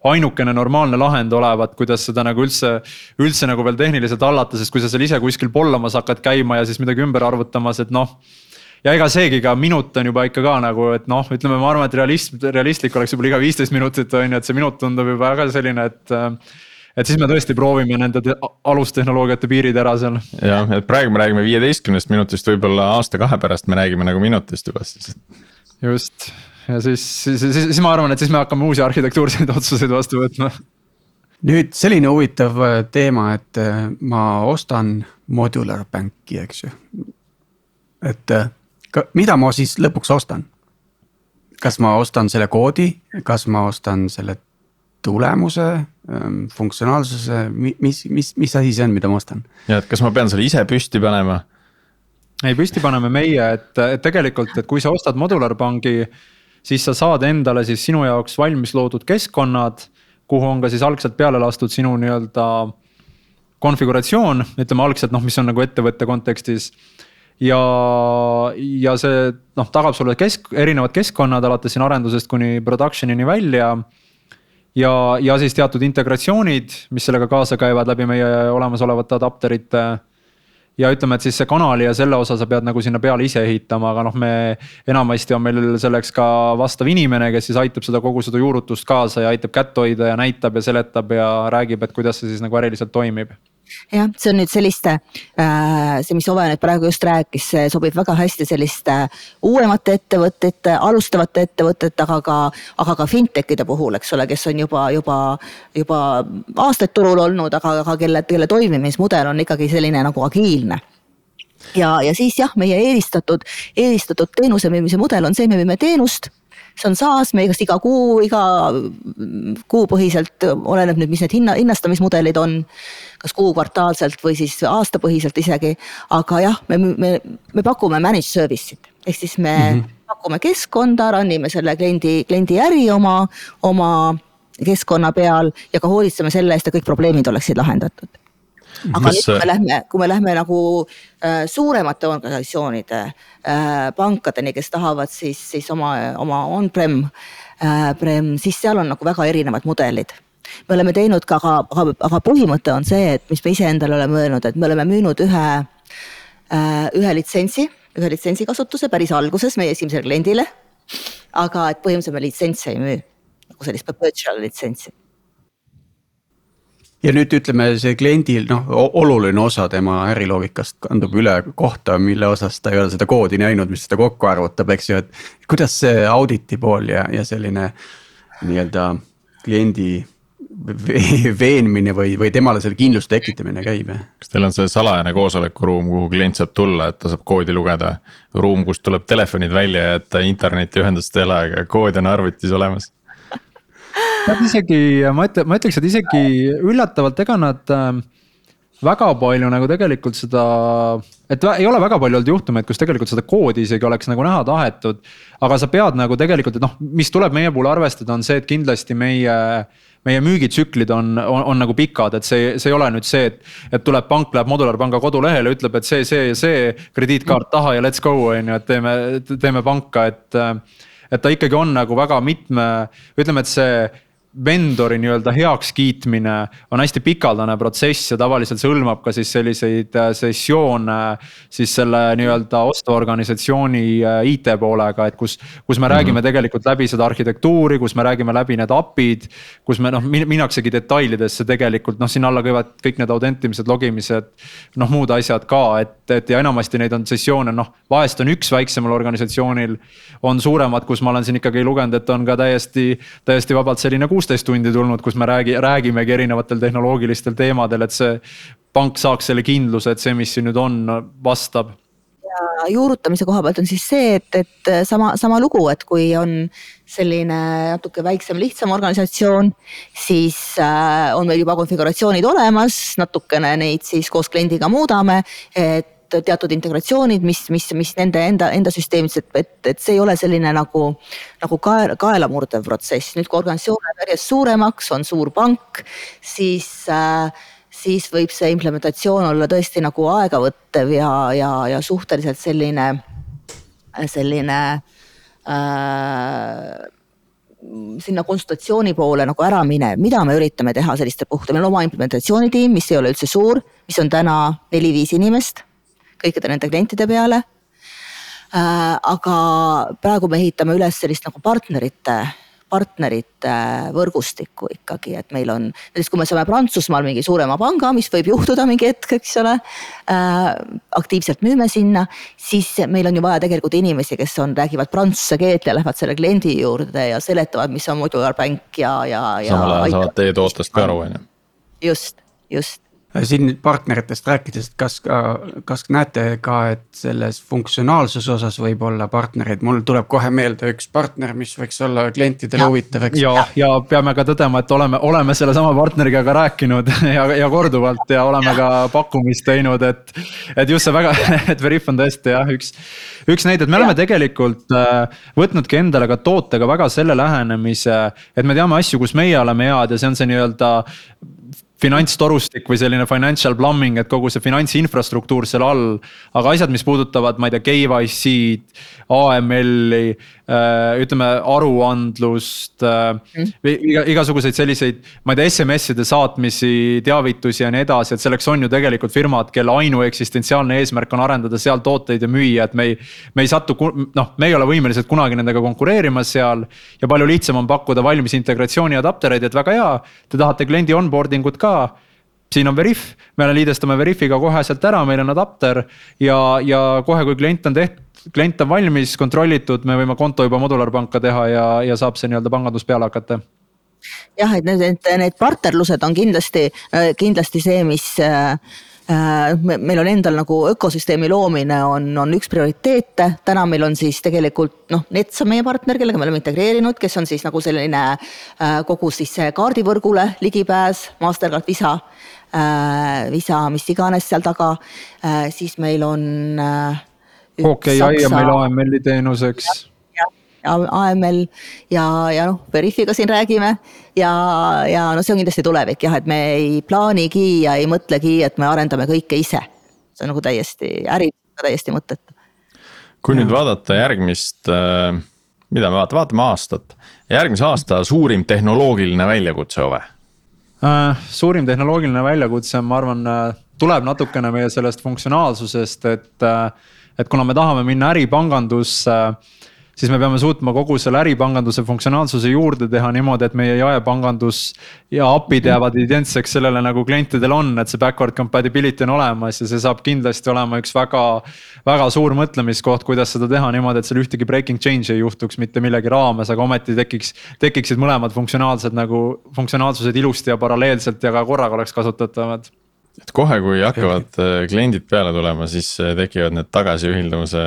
S4: ainukene normaalne lahend olevat, kuidas seda nagu üldse, üldse nagu veel tehniliselt hallata, sest kui sa seal ise kuskil pollamas hakkad käima ja siis midagi ümber arvutamas, et noh ja ega seegi ka minut on juba ikka ka nagu, et noh, ütleme, ma arvan, et realism, realistlik oleks võib-olla iga viisteist minutit on ju, et see minut tundub juba väga selline, et et siis me tõesti proovime nende alustehnoloogiate piirid ära seal.
S2: jah, et praegu me räägime viieteistkümnest minutist, võib-olla aasta-kahe pärast me räägime nagu minutist juba siis.
S4: just ja siis, siis, siis, siis ma arvan, et siis me hakkame uusi arhitektuurseid otsuseid vastu võtma.
S1: nüüd selline huvitav äh, teema, et äh, ma ostan modular bank'i, eks ju. et äh, mida ma siis lõpuks ostan? kas ma ostan selle koodi, kas ma ostan selle tulemuse, ähm, funktsionaalsuse, mis, mis, mis asi see on, mida ma ostan?
S2: ja, et kas ma pean selle ise püsti panema?
S4: ei, püsti paneme meie, et, et tegelikult, et kui sa ostad modularpangi, siis sa saad endale siis sinu jaoks valmis loodud keskkonnad, kuhu on ka siis algselt peale lastud sinu nii-öelda konfiguratsioon, ütleme algselt noh, mis on nagu ettevõtte kontekstis ja, ja see noh, tagab sulle kesk, erinevad keskkonnad alates siin arendusest kuni production'ini välja. ja, ja siis teatud integratsioonid, mis sellega kaasa käivad läbi meie olemasolevate adapterite. ja ütleme, et siis see kanali ja selle osa sa pead nagu sinna peale ise ehitama, aga noh, me enamasti on meil selleks ka vastav inimene, kes siis aitab seda kogu seda juurutust kaasa ja aitab kätt hoida ja näitab ja seletab ja räägib, et kuidas see siis nagu äriliselt toimib
S3: jah, see on nüüd selliste äh,, see, mis Ove nüüd praegu just rääkis, see sobib väga hästi selliste uuemate ettevõtete, alustavate ettevõtete, aga ka, aga ka fintech'ide puhul, eks ole, kes on juba, juba, juba aastaid turul olnud, aga, aga kelle, kelle toimimismudel on ikkagi selline nagu agiilne. Ja, ja siis jah, meie eelistatud, eelistatud teenuse müümise mudel on see, me müüme teenust see on SaaS, me kas iga kuu, iga kuupõhiselt, oleneb nüüd, mis need hinna, hinnastamismudelid on. kas kuu kvartaalselt või siis aastapõhiselt isegi, aga jah, me, me, me pakume managed service'it ehk siis me mm -hmm. pakume keskkonda, run ime selle kliendi, kliendi äri oma, oma keskkonna peal ja ka hoolitseme selle eest, et kõik probleemid oleksid lahendatud aga nüüd, kui me lähme, kui me lähme nagu äh, suuremate organisatsioonide äh,, pankadeni, kes tahavad siis, siis oma, oma on-prem äh,, prem, siis seal on nagu väga erinevad mudelid me oleme teinud ka, aga, aga, aga põhimõte on see, et mis me iseendale oleme öelnud, et me oleme müünud ühe äh,, ühe litsentsi, ühe litsentsi kasutuse päris alguses meie esimesele kliendile. aga et põhimõtteliselt me litsentse ei müü, nagu sellist perpetual litsentsi
S1: ja nüüd ütleme, see kliendil noh, oluline osa tema äriloogikast kandub üle kohta, mille osas ta ei ole seda koodi näinud, mis seda kokku arvutab, eks ju, et. kuidas see auditi pool ja, ja selline nii-öelda kliendi veenmine või, või temale selle kindluse tekitamine käib?
S2: kas teil on see salajane koosolekuruum, kuhu klient saab tulla, et ta saab koodi lugeda? ruum, kust tuleb telefonid välja ja et internetiühendust ei ole, aga kood on arvutis olemas
S4: Nad isegi, ma ütle, ma ütleks, et isegi üllatavalt, ega nad äh, väga palju nagu tegelikult seda, et ei ole väga palju olnud juhtumeid, kus tegelikult seda koodi isegi oleks nagu näha tahetud. aga sa pead nagu tegelikult, et noh, mis tuleb meie puhul arvestada, on see, et kindlasti meie meie müügitsüklid on, on, on nagu pikad, et see, see ei ole nüüd see, et, et tuleb pank, läheb modularpanga kodulehele, ütleb, et see, see ja see krediitkaart taha ja let's go on ju, et teeme, teeme panka, et. Et ta ikkagi on nagu väga mitme, ütleme, et see vendori nii-öelda heakskiitmine on hästi pikaldane protsess ja tavaliselt see hõlmab ka siis selliseid äh, sessioone. siis selle nii-öelda ostuorganisatsiooni äh, IT poolega, et kus, kus me mm -hmm. räägime tegelikult läbi seda arhitektuuri, kus me räägime läbi need API-d. kus me noh, minnaksegi detailidesse tegelikult noh, sinna alla käivad kõik need autentimised, logimised, noh muud asjad ka, et, et ja enamasti neid on sessioone noh, vahest on üks väiksemal organisatsioonil. on suuremad, kus ma olen siin ikkagi lugenud, et on ka täiesti, täiesti vabalt selline kuus kuusteist tundi tulnud, kus me räägi-, räägimegi erinevatel tehnoloogilistel teemadel, et see pank saaks selle kindluse, et see, mis siin nüüd on, vastab.
S3: Ja juurutamise koha pealt on siis see, et, et sama, sama lugu, et kui on selline natuke väiksem, lihtsam organisatsioon, siis äh, on meil juba konfiguratsioonid olemas, natukene neid siis koos kliendiga muudame, et teatud integratsioonid, mis, mis, mis nende enda, enda süsteemides, et, et, et see ei ole selline nagu, nagu kaela, kaela murdev protsess. nüüd, kui organisatsioon läheb järjest suuremaks, on suur pank, siis äh, siis võib see implementatsioon olla tõesti nagu aegavõttev ja, ja, ja suhteliselt selline, selline äh, sinna konsultatsiooni poole nagu ära minev, mida me üritame teha sellistel puhkudel, meil on oma implementatsioonitiim, mis ei ole üldse suur, mis on täna neli-viis inimest kõikide nende klientide peale. Äh, aga praegu me ehitame üles sellist nagu partnerite partnerite võrgustikku ikkagi, et meil on, näiteks kui me saame Prantsusmaal mingi suurema panga, mis võib juhtuda mingi hetk, eks ole äh,. aktiivselt müüme sinna, siis meil on ju vaja tegelikult inimesi, kes on, räägivad prantsuse keelt ja lähevad selle kliendi juurde ja seletavad, mis on modular bank ja, ja, ja.
S2: samal ajal saavad teie tootest ka aru, on ju.
S3: just, just
S1: siin partneritest rääkides, et kas ka, kas näete ka, et selles funktsionaalsuse osas võib olla partnereid, mul tuleb kohe meelde üks partner, mis võiks olla klientidele huvitav, eks.
S4: ja, ja peame ka tõdema, et oleme, oleme sellesama partneriga ka rääkinud ja, ja korduvalt ja oleme ja. ka pakkumist teinud, et. et just see väga, et Veriff on tõesti jah, üks, üks näide, et me ja. oleme tegelikult äh, võtnudki endale ka tootega väga selle lähenemise, et me teame asju, kus meie oleme head ja see on see nii-öelda finantstorustik või selline financial plumbing, et kogu see finantsinfrastruktuur seal all. aga asjad, mis puudutavad, ma ei tea, KYC-d, AML-i äh,, ütleme aruandlust mm.. igasuguseid selliseid, ma ei tea, SMS-ide saatmisi, teavitusi ja nii edasi, et selleks on ju tegelikult firmad, kelle ainueksistentsiaalne eesmärk on arendada seal tooteid ja müüa, et me ei. me ei satu, noh, me ei ole võimelised kunagi nendega konkureerima seal ja palju lihtsam on pakkuda valmis integratsiooni adaptereid, et väga hea, te tahate kliendi onboarding ut ka ka. Siin on Veriff, me liidestame Veriffiga kohe sealt ära, meil on adapter ja, ja kohe, kui klient on tehtud, klient on valmis, kontrollitud, me võime konto juba modularpanka teha ja, ja saab see nii-öelda pangandus peale hakata.
S3: Jah, et need, need, partnerlused on kindlasti, kindlasti see, mis Äh, meil on endal nagu ökosüsteemi loomine on, on üks prioriteete, täna meil on siis tegelikult noh, Nets on meie partner, kellega me oleme integreerinud, kes on siis nagu selline äh, kogu siis kaardivõrgule ligipääs, Mastercard, Visa, äh, Visa, mis iganes seal taga, siis meil on.
S4: OKI on meil AML-i teenuseks
S3: AML ja, ja noh, Veriffiga siin räägime ja, ja no see on kindlasti tulevik jah, et me ei plaanigi ja ei mõtlegi, et me arendame kõike ise. see on nagu täiesti äri, täiesti mõttetu.
S2: kui ja. nüüd vaadata järgmist, äh, mida me vaatame, vaatame aastat, järgmise aasta suurim tehnoloogiline väljakutse, Ove
S4: äh,? suurim tehnoloogiline väljakutse, ma arvan, äh, tuleb natukene meie sellest funktsionaalsusest, et, et kuna me tahame minna äripangandusse äh, siis me peame suutma kogu selle äripanganduse funktsionaalsuse juurde teha niimoodi, et meie jaepangandus ja API-d mhm. jäävad identseks sellele nagu klientidel on, et see backward compatibility on olemas ja see saab kindlasti olema üks väga. väga suur mõtlemiskoht, kuidas seda teha niimoodi, et seal ühtegi breaking change ei juhtuks mitte millegi raames, aga ometi tekiks. tekiksid mõlemad funktsionaalsed nagu funktsionaalsused ilusti ja paralleelselt ja ka korraga oleks kasutatavad
S2: et kohe, kui hakkavad äh, kliendid peale tulema, siis äh, tekivad need tagasiühildamise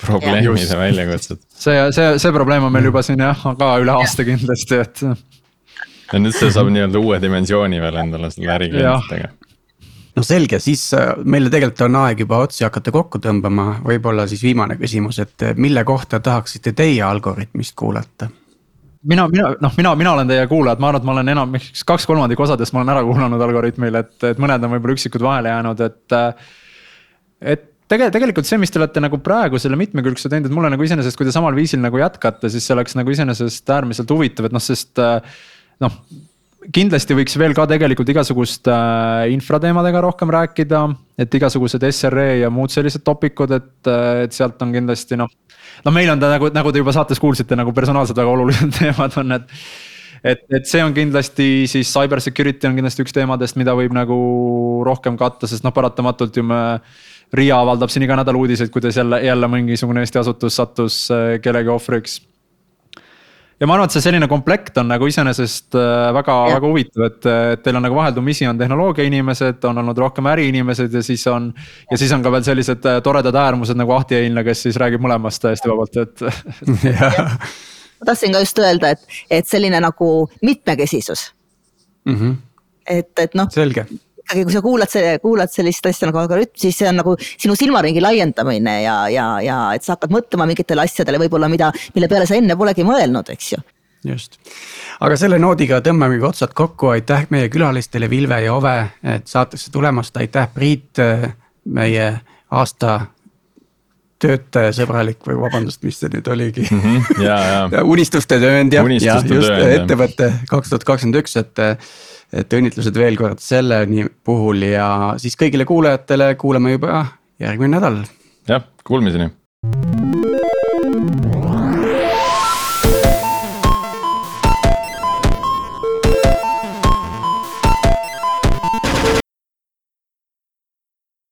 S2: probleemid ja väljakutsed.
S4: see, see, see probleem on meil juba siin jah, ka üle aasta kindlasti, et.
S2: ja nüüd see saab nii-öelda uue dimensiooni veel endale selle äriklientidega
S1: no selge, siis äh, meile tegelikult on aeg juba otsi hakata kokku tõmbama, võib-olla siis viimane küsimus, et mille kohta tahaksite teie Algorütmist kuulata?
S4: mina, mina noh, mina, mina olen teie kuulajad, ma arvan, et ma olen enam, kaks kolmandikku osadest ma olen ära kuulanud Algorütmil, et, et mõned on võib-olla üksikud vahele jäänud, et. et tege-, tegelikult see, mis te olete nagu praegu selle mitmekülgse teinud, et mulle nagu iseenesest, kui te samal viisil nagu jätkate, siis see oleks nagu iseenesest äärmiselt huvitav, et noh, sest noh kindlasti võiks veel ka tegelikult igasuguste äh, infrateemadega rohkem rääkida, et igasugused SRE ja muud sellised topic ud, et, et sealt on kindlasti noh no meil on ta nagu, nagu te juba saates kuulsite, nagu personaalselt väga olulised teemad on, et. et, et see on kindlasti siis cyber security on kindlasti üks teemadest, mida võib nagu rohkem katta, sest noh, paratamatult ju me. RIA avaldab siin iga nädal uudiseid, kuidas jälle, jälle mingisugune Eesti asutus sattus äh, kellegi ohvriks ja ma arvan, et see selline komplekt on nagu iseenesest äh, väga, väga huvitav, et, et teil on nagu vaheldumisi on tehnoloogia inimesed, on olnud rohkem äriinimesed ja siis on. ja siis on ka veel sellised äh, toredad äärmused nagu Ahti Einla, kes siis räägib mõlemast täiesti vabalt, et
S3: ma tahtsin ka just öelda, et, et selline nagu mitmekesisus
S1: mm. -hmm.
S3: et, et noh.
S1: selge
S3: ikkagi, kui sa kuulad, kuulad sellist asja nagu algoritm, siis see on nagu sinu silmaringi laiendamine ja, ja, ja et sa hakkad mõtlema mingitele asjadele võib-olla, mida, mille peale sa enne polegi mõelnud, eks ju.
S1: Just, aga selle noodiga tõmbamegi otsad kokku, aitäh meie külalistele Vilve ja Ove, et saatesse tulemast, aitäh Priit, meie aasta töötajasõbralik või vabandust, mis see nüüd oligi?
S2: Mm. -hmm, ja, ja.
S1: unistuste tööandja. Ja just ettevõte kaks tuhat kakskümmend üks, et et õnnitlused veel kord selle puhul ja siis kõigile kuulajatele kuulame juba järgmine nädal.
S2: jah, kuulmiseni